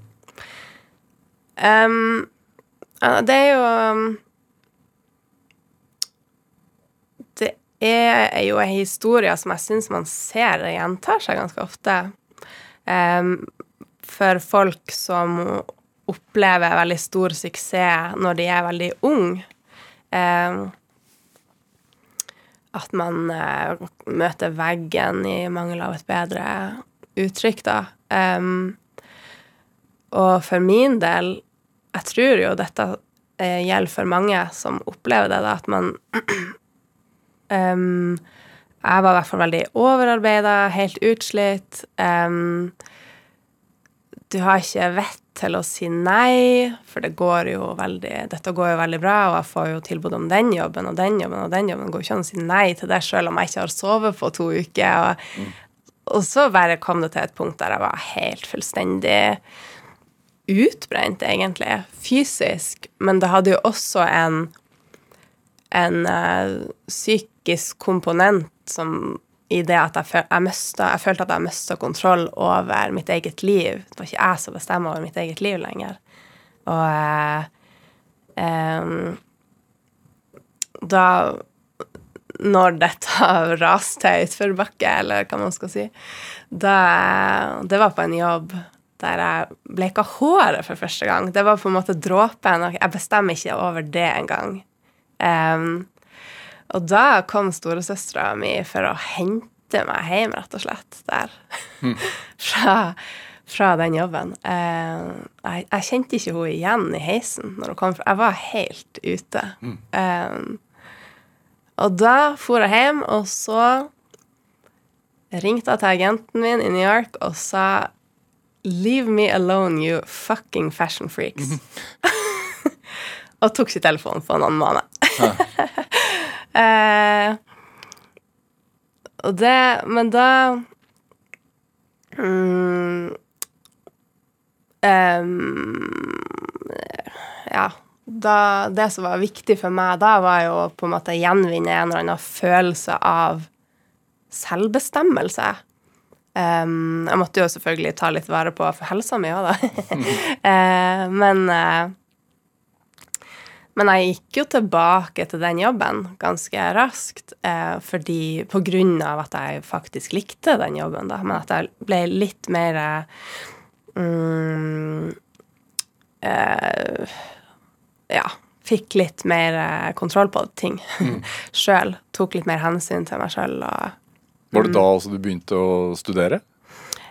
Speaker 3: Um, det er jo Det er jo en historie som jeg syns man ser gjentar seg ganske ofte. For folk som opplever veldig stor suksess når de er veldig unge. Em, at man eh, møter veggen i mangel av et bedre uttrykk, da. Em, og for min del, jeg tror jo dette eh, gjelder for mange som opplever det, da, at man em, Jeg var i hvert fall veldig overarbeida, helt utslitt. du har ikke vett til å si nei, for det går jo veldig, dette går jo veldig bra, og jeg får jo tilbud om den jobben og den jobben og den jobben. Det går jo ikke an å si nei til det selv om jeg ikke har sovet på to uker. Og, og så bare kom det til et punkt der jeg var helt fullstendig utbrent, egentlig, fysisk. Men det hadde jo også en, en uh, psykisk komponent som i det at jeg, føl jeg, møste, jeg følte at jeg mista kontroll over mitt eget liv. Det var ikke jeg som bestemte over mitt eget liv lenger. Og eh, eh, da når dette raste utforbakke, eller hva man skal si, da Det var på en jobb der jeg bleika håret for første gang. Det var på en måte dråpen. Jeg bestemmer ikke over det engang. Um, og da kom storesøstera mi for å hente meg hjem, rett og slett, der. fra, fra den jobben. Eh, jeg, jeg kjente ikke henne igjen i heisen når hun kom. fra- Jeg var helt ute. Eh, og da for jeg hjem, og så ringte jeg til agenten min i New York og sa Leave me alone, you fucking fashion freaks. og tok ikke telefonen på en annen måned. eh, og det Men da mm, em, Ja. Da, det som var viktig for meg da, var jo på en måte gjenvinne en eller annen følelse av selvbestemmelse. Um, jeg måtte jo selvfølgelig ta litt vare på for helsa mi òg, da. uh, men eh, men jeg gikk jo tilbake til den jobben ganske raskt, eh, fordi på grunn av at jeg faktisk likte den jobben, da, men at jeg ble litt mer eh, mm, eh, Ja, fikk litt mer eh, kontroll på ting sjøl. Tok litt mer hensyn til meg sjøl
Speaker 2: Var det da også du begynte å studere?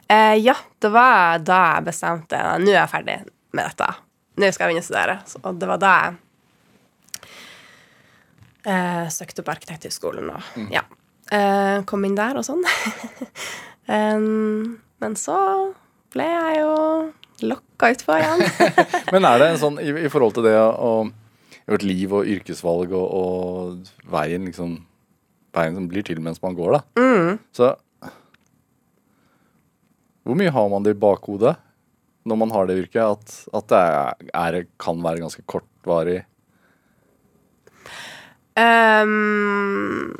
Speaker 3: Eh, ja, det var da jeg bestemte Nå er jeg ferdig med dette. Nå skal jeg begynne å studere. Så, og det var da jeg eh, søkte på Arkitekthøgskolen og ja. Eh, kom inn der og sånn. um, men så ble jeg jo lokka utpå igjen.
Speaker 2: Men er det en sånn i, i forhold til det gjøre et liv og yrkesvalg og, og veien liksom Veien som blir til mens man går, da. Så hvor mye har man det i bakhodet når man har det yrket, at, at det er, er, kan være ganske kortvarig?
Speaker 3: Ehm,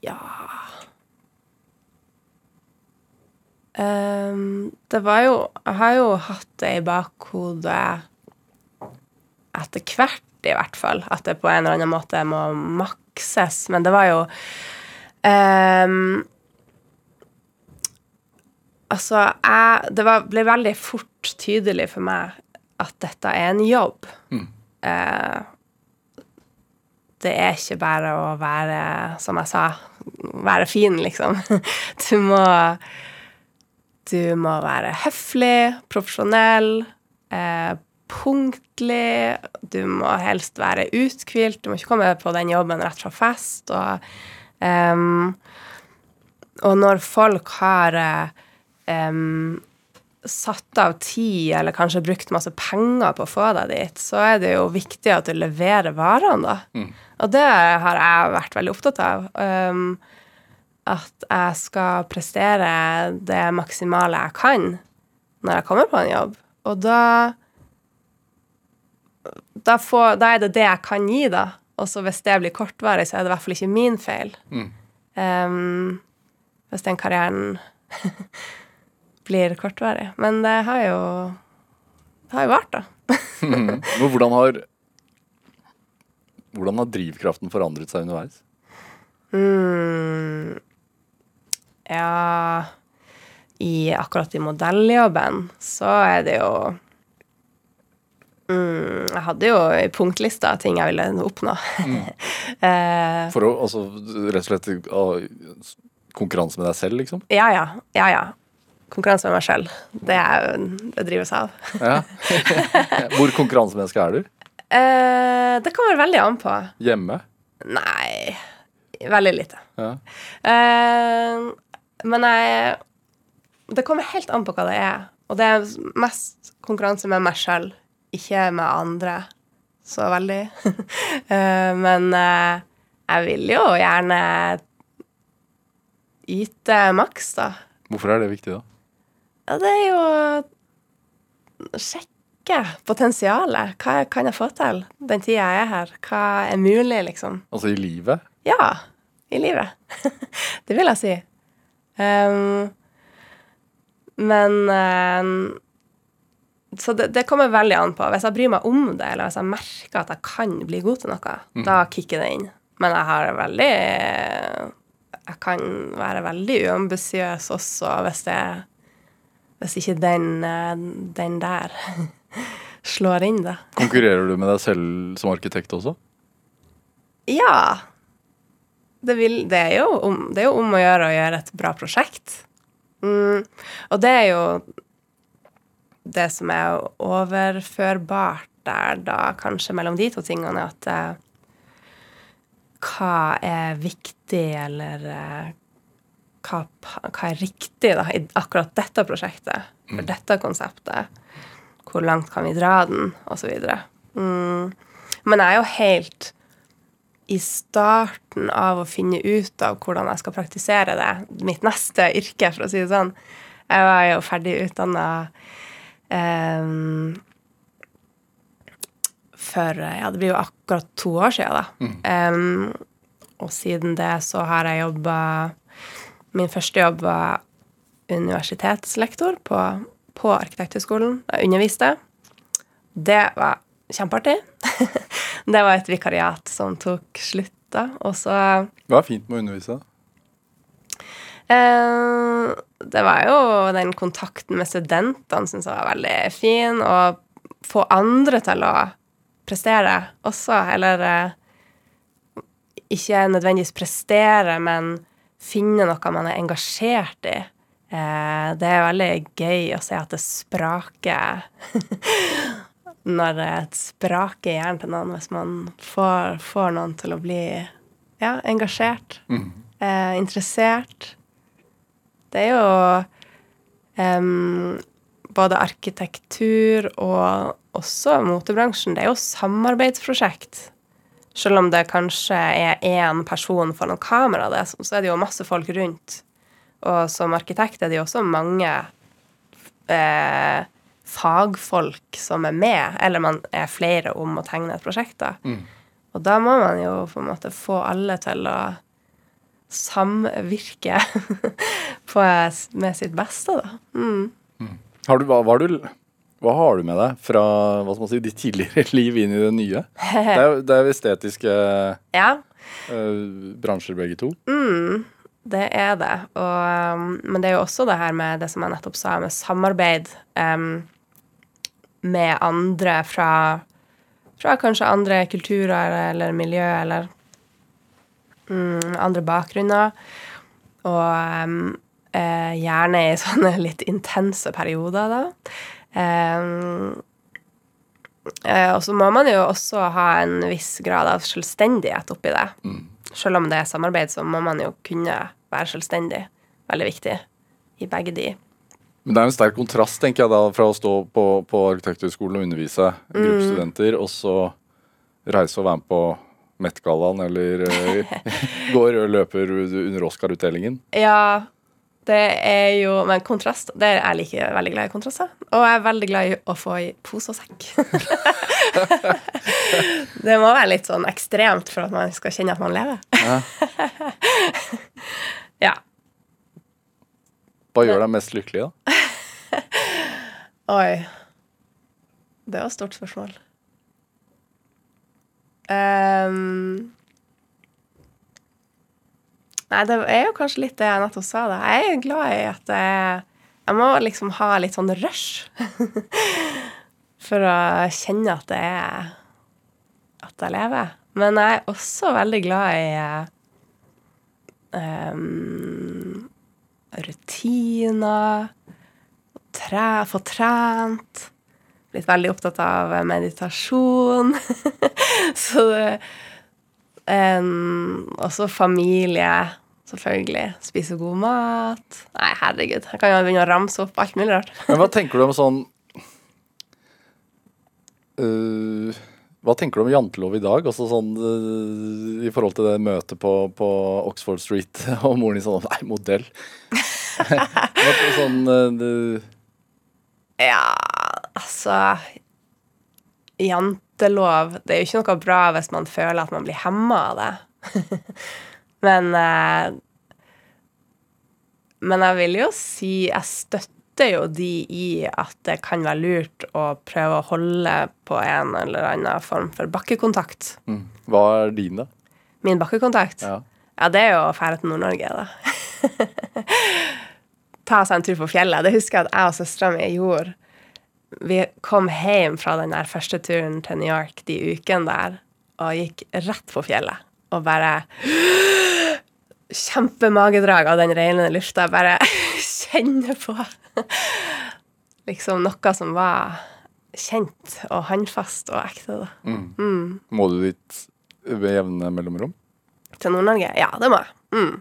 Speaker 3: ja um, Det var jo Jeg har jo hatt det i bakhodet etter hvert, i hvert fall. At det på en eller annen måte må makses. Men det var jo um, Altså, jeg Det var, ble veldig fort tydelig for meg at dette er en jobb. Eh, det er ikke bare å være, som jeg sa, være fin, liksom. Du må Du må være høflig, profesjonell, eh, punktlig. Du må helst være uthvilt. Du må ikke komme på den jobben rett fra fest. Og, ehm, og når folk har em, satt av tid, eller kanskje brukt masse penger på å få deg dit, så er det jo viktig at du leverer varene, da. Og det har jeg vært veldig opptatt av. Um, at jeg skal prestere det maksimale jeg kan når jeg kommer på en jobb. Og da da, får, da er det det jeg kan gi, da. Og så hvis det blir kortvarig, så er det i hvert fall ikke min feil. Um, hvis den karrieren blir kortvarig. Men det har jo Det har jo vart, da.
Speaker 2: Men hvordan har hvordan har drivkraften forandret seg underveis?
Speaker 3: Mm, ja i, Akkurat i modelljobben så er det jo mm, Jeg hadde jo i punktlista ting jeg ville oppnå. eh,
Speaker 2: For å altså, rett og slett konkurranse med deg selv, liksom?
Speaker 3: ja, ja. Ja, ja. Konkurranse med meg sjøl. Det, er jo- det drives av.
Speaker 2: Ja. Hvor konkurransemenneske er du?
Speaker 3: Eh, det kommer veldig an på.
Speaker 2: Hjemme?
Speaker 3: Nei Veldig lite.
Speaker 2: Ja.
Speaker 3: Eh, men jeg Det kommer helt an på hva det er. Og det er mest konkurranse med meg sjøl, ikke med andre så veldig. Eh, men eh, jeg vil jo gjerne yte maks, da.
Speaker 2: Hvorfor er det viktig, da?
Speaker 3: Ja, det er jo å sjekke potensialet. Hva kan jeg få til den tida jeg er her? Hva er mulig, liksom?
Speaker 2: Altså i livet?
Speaker 3: Ja, i livet. det vil jeg si. Um, men ehm, så det, det kommer veldig an på. Hvis jeg bryr meg om det, eller hvis jeg merker at jeg kan bli god til noe, da kicker det inn. Men jeg har veldig Jeg kan være veldig uambisiøs også hvis det Hvis ikke den, eh, den der slår inn, da.
Speaker 2: Konkurrerer du med deg selv som arkitekt også?
Speaker 3: Ja. Det, vil, det, er om, det er jo om å gjøre å gjøre et bra prosjekt. Mm. Og det er jo det som er overførbart der, da, kanskje mellom de to tingene, at eh, hva er viktig, eller eh, hva, hva er riktig da, i akkurat dette prosjektet, for dette konseptet? Hvor langt kan vi dra den, videre. Mm. Men jeg er jo helt i starten av å finne ut av hvordan jeg skal praktisere det. Mitt neste yrke, for å si det sånn. Jeg var jo ferdig utdanna for Ja, det blir jo akkurat to år siden, da. Em, og siden det så har jeg jobba Min første jobb var universitetslektor på, på Arkitekthøgskolen. Jeg underviste. Det var kjempeartig. det var et vikariat som tok slutt da. Og så
Speaker 2: Hva er fint med å undervise?
Speaker 3: Eh, det var jo den kontakten med studentene syns jeg var veldig fin. Og få andre til å prestere også, eller eh, ikke nødvendigvis prestere, men finne noe man er engasjert i. Eh, det er veldig gøy å se at det spraker Når det spraker i hjernen til noen, hvis man får, får noen til å bli ja, engasjert, eh, interessert. Det er jo um, både arkitektur og også motebransjen. Det er jo samarbeidsprosjekt. Selv om det kanskje er én person foran kamera, det, så er det jo masse folk rundt. Og som arkitekt er det jo også mange eh, fagfolk som er med, eller man er flere om å tegne et prosjekt. da. Og da må man jo på en måte få alle til å samvirke på, med sitt beste, da. Mm.
Speaker 2: Har du, var har du, hva har du med deg fra hva skal man si, ditt tidligere liv inn i det nye? Det er, det er estetiske
Speaker 3: Ja,
Speaker 2: uh, bransjer begge to.
Speaker 3: det er det. Og, um, men det er jo også det her med det som jeg nettopp sa, med samarbeid um, med andre fra, fra kanskje andre kulturer eller miljø eller um, andre bakgrunner. Og um, eh, gjerne i sånne litt intense perioder, da. Eh, og så må man jo også ha en viss grad av selvstendighet oppi det. Selv om det er samarbeid, så må man jo kunne være selvstendig. Veldig viktig i begge de.
Speaker 2: Men det er en sterk kontrast, tenker jeg da, fra å stå på, på Arkitekthøgskolen og undervise
Speaker 3: Mm.
Speaker 2: studenter, og så reise og være med på Met-gallaen, eller går gå rød løper under Oscar-utdelingen.
Speaker 3: Ja, det er jo Men kontrast det er Jeg liker veldig glad i kontraster. Og jeg er veldig glad i å få i pose og sekk. det må være litt sånn ekstremt for at man skal kjenne at man lever. ja.
Speaker 2: Hva gjør deg mest lykkelig, da?
Speaker 3: Oi. Det var et stort spørsmål. Ehm. Nei, det er jo kanskje litt det jeg nettopp sa. Da. Jeg er glad i at jeg, jeg må liksom ha litt sånn rush. For å kjenne at det er At jeg lever. Men jeg er også veldig glad i um, rutiner tre, få trent. Blitt veldig opptatt av meditasjon. Så um, Også familie, selvfølgelig. Spise god mat. Nei, herregud. Jeg kan jo begynne å ramse opp alt mulig rart.
Speaker 2: Men hva tenker du om sånn uh, Hva tenker du om jantelov i dag? Også sånn uh, I forhold til det møtet på, på Oxford Street, og moren din sånn Nei, modell. Sånn, uh,
Speaker 3: Ja, altså Jantelov Det er jo ikke noe bra hvis man føler at man blir hemma av det. men eh, Men jeg vil jo si jeg støtter jo de i at det kan være lurt å prøve å holde på en eller annen form for bakkekontakt.
Speaker 2: Mm. Hva er din, da?
Speaker 3: Min bakkekontakt?
Speaker 2: Ja.
Speaker 3: Ja, det er jo å fære til Nord-Norge, da. Ta seg en tur på fjellet. Det husker jeg at jeg og søstera mi gjorde. Vi kom hjem fra den der første turen til New York de ukene der og gikk rett på fjellet og bare Kjempemagedrag av den regnende lufta. Bare kjenner på liksom noe som var kjent og håndfast og ekte. da.
Speaker 2: Må du dit ved jevne mellomrom?
Speaker 3: Til Nord-Norge? Ja, det må jeg. Mm.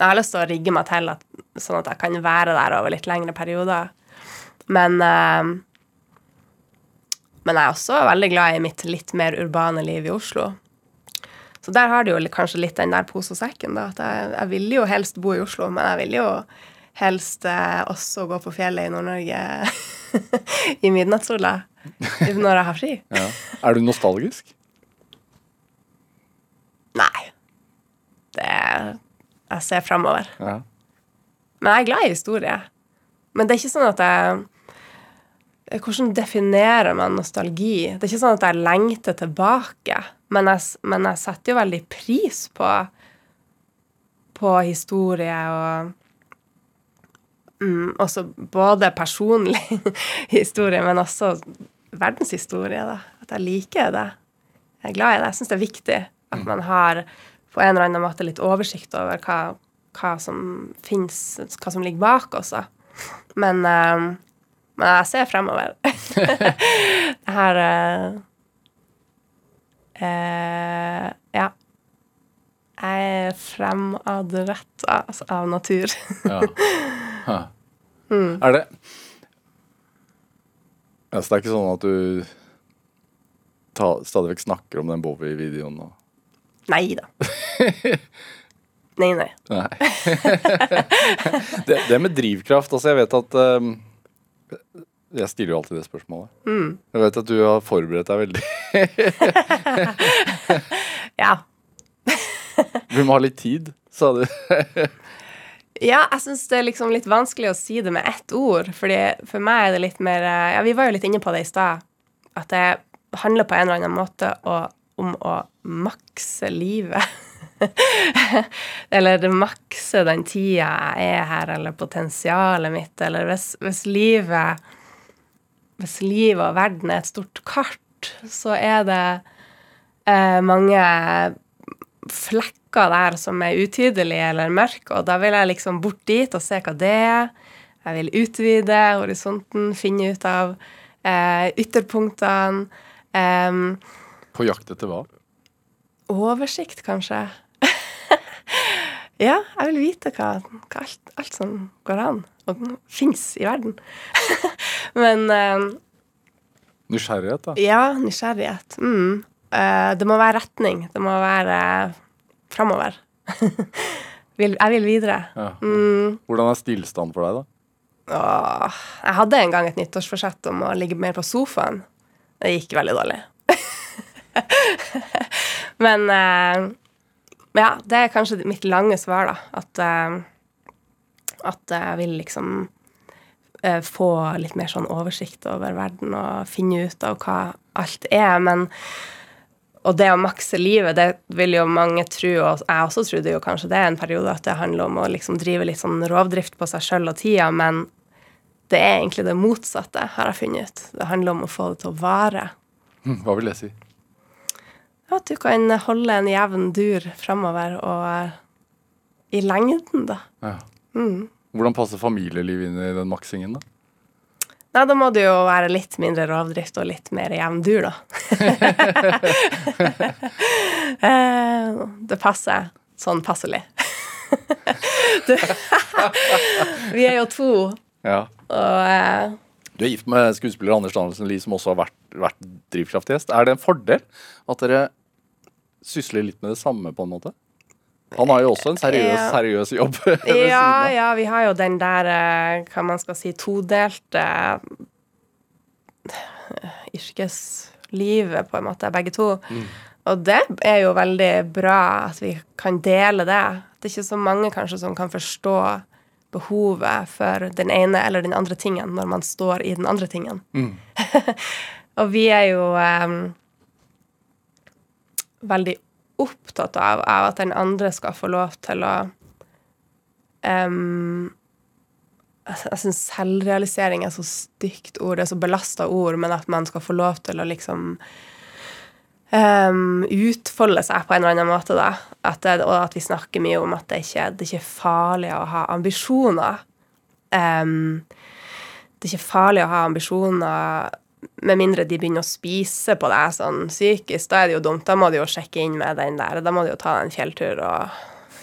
Speaker 3: Jeg har lyst til å rigge meg til at, sånn at jeg kan være der over litt lengre perioder. Men uh, Men jeg er også veldig glad i mitt litt mer urbane liv i Oslo. Så der har du jo kanskje litt den der pose og sekken, da. At jeg, jeg ville jo helst bo i Oslo, men jeg ville jo helst eh, også gå på fjellet i Nord-Norge i midnattssola når jeg har fri.
Speaker 2: Ja. Er du nostalgisk?
Speaker 3: Nei. Det Jeg ser framover.
Speaker 2: Ja.
Speaker 3: Men jeg er glad i historie. Men det er ikke sånn at jeg Hvordan definerer man nostalgi? Det er ikke sånn at jeg lengter tilbake, men jeg, men jeg setter jo veldig pris på på historie og mm, Også både personlig historie, men også verdenshistorie. da. At jeg liker det. Jeg er glad i det. Jeg syns det er viktig at man har på en eller annen måte litt oversikt over hva, hva som fins, hva som ligger bak også. Men, eh, men jeg ser fremover. det her uh, uh, Ja. Jeg er fremadretta altså, av natur.
Speaker 2: ja. Hæ. Er det ja, Så det er ikke sånn at du ta, stadig vekk snakker om den Bowie-videoen? nå?
Speaker 3: Nei da. Nei, nei.
Speaker 2: Nei. det, det med drivkraft, altså jeg vet at um, Jeg stiller jo alltid det spørsmålet. Jeg vet at du har forberedt deg veldig.
Speaker 3: Ja.
Speaker 2: Du må ha litt tid, sa du.
Speaker 3: Ja, jeg syns det er liksom litt vanskelig å si det med ett ord. Fordi for meg er det litt mer eh, Ja, vi var jo litt inne på det i stad. At det handler på en eller annen måte om å makse livet. eller makse den tida jeg er her, eller potensialet mitt. Eller hvis, hvis livet Hvis livet og verden er et stort kart, så er det eh, mange flekker der som er utydelige eller mørke, og da vil jeg liksom bort dit og se hva det er. Jeg vil utvide horisonten, finne ut av eh, ytterpunktene. em,
Speaker 2: På jakt etter hva?
Speaker 3: oversikt, kanskje. Ja, jeg vil vite hva, hva alt, alt som går an og fins i verden. Men em,
Speaker 2: Nysgjerrighet, da.
Speaker 3: ja, nysgjerrighet. Mm. Eh, det må være retning. Det må være uh, framover. jeg vil videre.
Speaker 2: Ja.
Speaker 3: Mm.
Speaker 2: Hvordan er stillstand for deg, da?
Speaker 3: Åh, jeg hadde en gang et nyttårsforsett om å ligge mer på sofaen. Det gikk veldig dårlig. Men eh, ja, det er kanskje mitt lange svar, da. At, uh, at jeg vil liksom uh, få litt mer sånn oversikt over verden og finne ut av hva alt er. Men og det å makse livet, det vil jo mange tro, og jeg også trodde jo kanskje det er en periode, at det handler om å liksom drive litt sånn rovdrift på seg sjøl og tida, men det er egentlig det motsatte, har jeg funnet ut. Det handler om å få det til å vare.
Speaker 2: Hm, Hva vil det si?
Speaker 3: At du kan holde en jevn dur framover, og eh, i lengden, da.
Speaker 2: Ja. Hvordan passer familielivet inn i den maksingen, da?
Speaker 3: Nei, da må det jo være litt mindre rovdrift og litt mer jevn dur, da. Eh, det passer sånn passelig. du, vi er jo to,
Speaker 2: Ja.
Speaker 3: og eh,
Speaker 2: Du er gift med skuespiller Anders Danielsen Lie, som også har vært, vært drivkraftgjest. Er det en fordel at dere sysler litt med det samme, på en måte? Han har jo også en seriøs, seriøs jobb.
Speaker 3: Ja, ja, vi har jo den der, eh, hva man skal si, todelte eh, yrkeslivet, på en måte, begge to. Og det er jo veldig bra at vi kan dele det. Det er ikke så mange kanskje som kan forstå behovet for den ene eller den andre tingen når man står i den andre tingen. og vi er jo em, veldig opptatt av, av at den andre skal få lov til å um, Jeg, jeg syns selvrealisering er så stygt ord, det er så belasta ord, men at man skal få lov til å liksom um, utfolde seg på en eller annen måte, da. At det, og at vi snakker mye om at det ikke, det ikke er farlig å ha ambisjoner. Um, det er ikke farlig å ha ambisjoner med mindre de begynner å spise på deg sånn psykisk. Da er det jo dumt. Da må du jo sjekke inn med den der. Da må du jo ta en fjelltur og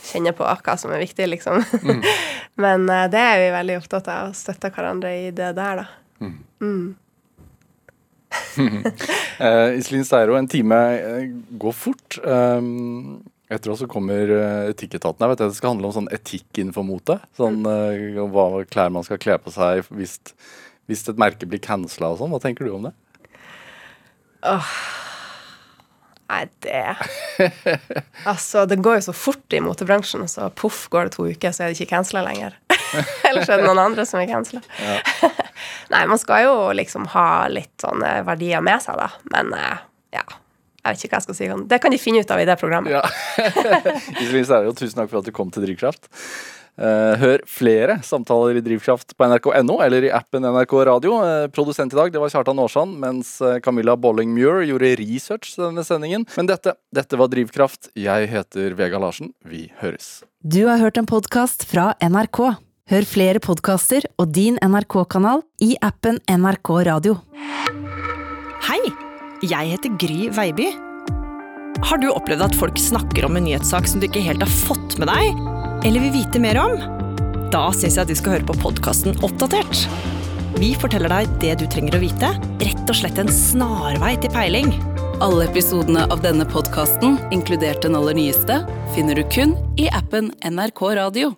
Speaker 3: kjenne på hva som er viktig, liksom. Men uh, det er vi veldig opptatt av, å støtte hverandre i det der, da.
Speaker 2: Eh, Iselin Steiro, en time eh, går fort. Um, etter oss så kommer Etikketaten. Jeg vet Det skal handle om sånn etikk innenfor mote. Sånn uh, hva klær man skal kle på seg hvis, hvis et merke blir cancela og sånn. Hva tenker du om det?
Speaker 3: Nei, det Altså, det går jo så fort i motebransjen, så poff, går det to uker, så er det ikke cancela lenger. Eller så er det noen andre som er cancela. Nei, man skal jo liksom ha litt sånne verdier med seg, da. Men eh, ja. Jeg vet ikke hva jeg skal si. Det kan de finne ut av i det programmet.
Speaker 2: Ja. Iselin Steiro, tusen takk for at du kom til Drivkraft. Eh, hør flere samtaler i Drivkraft på nrk.no eller i appen NRK Radio. Eh, produsent i dag det var Kjartan Aarsand, mens eh, Camilla Bolling-Muir gjorde research til denne sendingen. Men dette, dette var Drivkraft. Jeg heter Vega Larsen. Vi høres.
Speaker 4: Du har hørt en podkast fra NRK. Hør flere podkaster og din NRK-kanal i appen NRK Radio.
Speaker 5: Hei, jeg heter Gry Veiby. Har du opplevd at folk snakker om en nyhetssak som du ikke helt har fått med deg, eller vil vite mer om? Da syns jeg at du skal høre på podkasten Oppdatert. Vi forteller deg det du trenger å vite, rett og slett en snarvei til peiling.
Speaker 4: Alle episodene av denne podkasten, inkludert den aller nyeste, finner du kun i appen NRK Radio.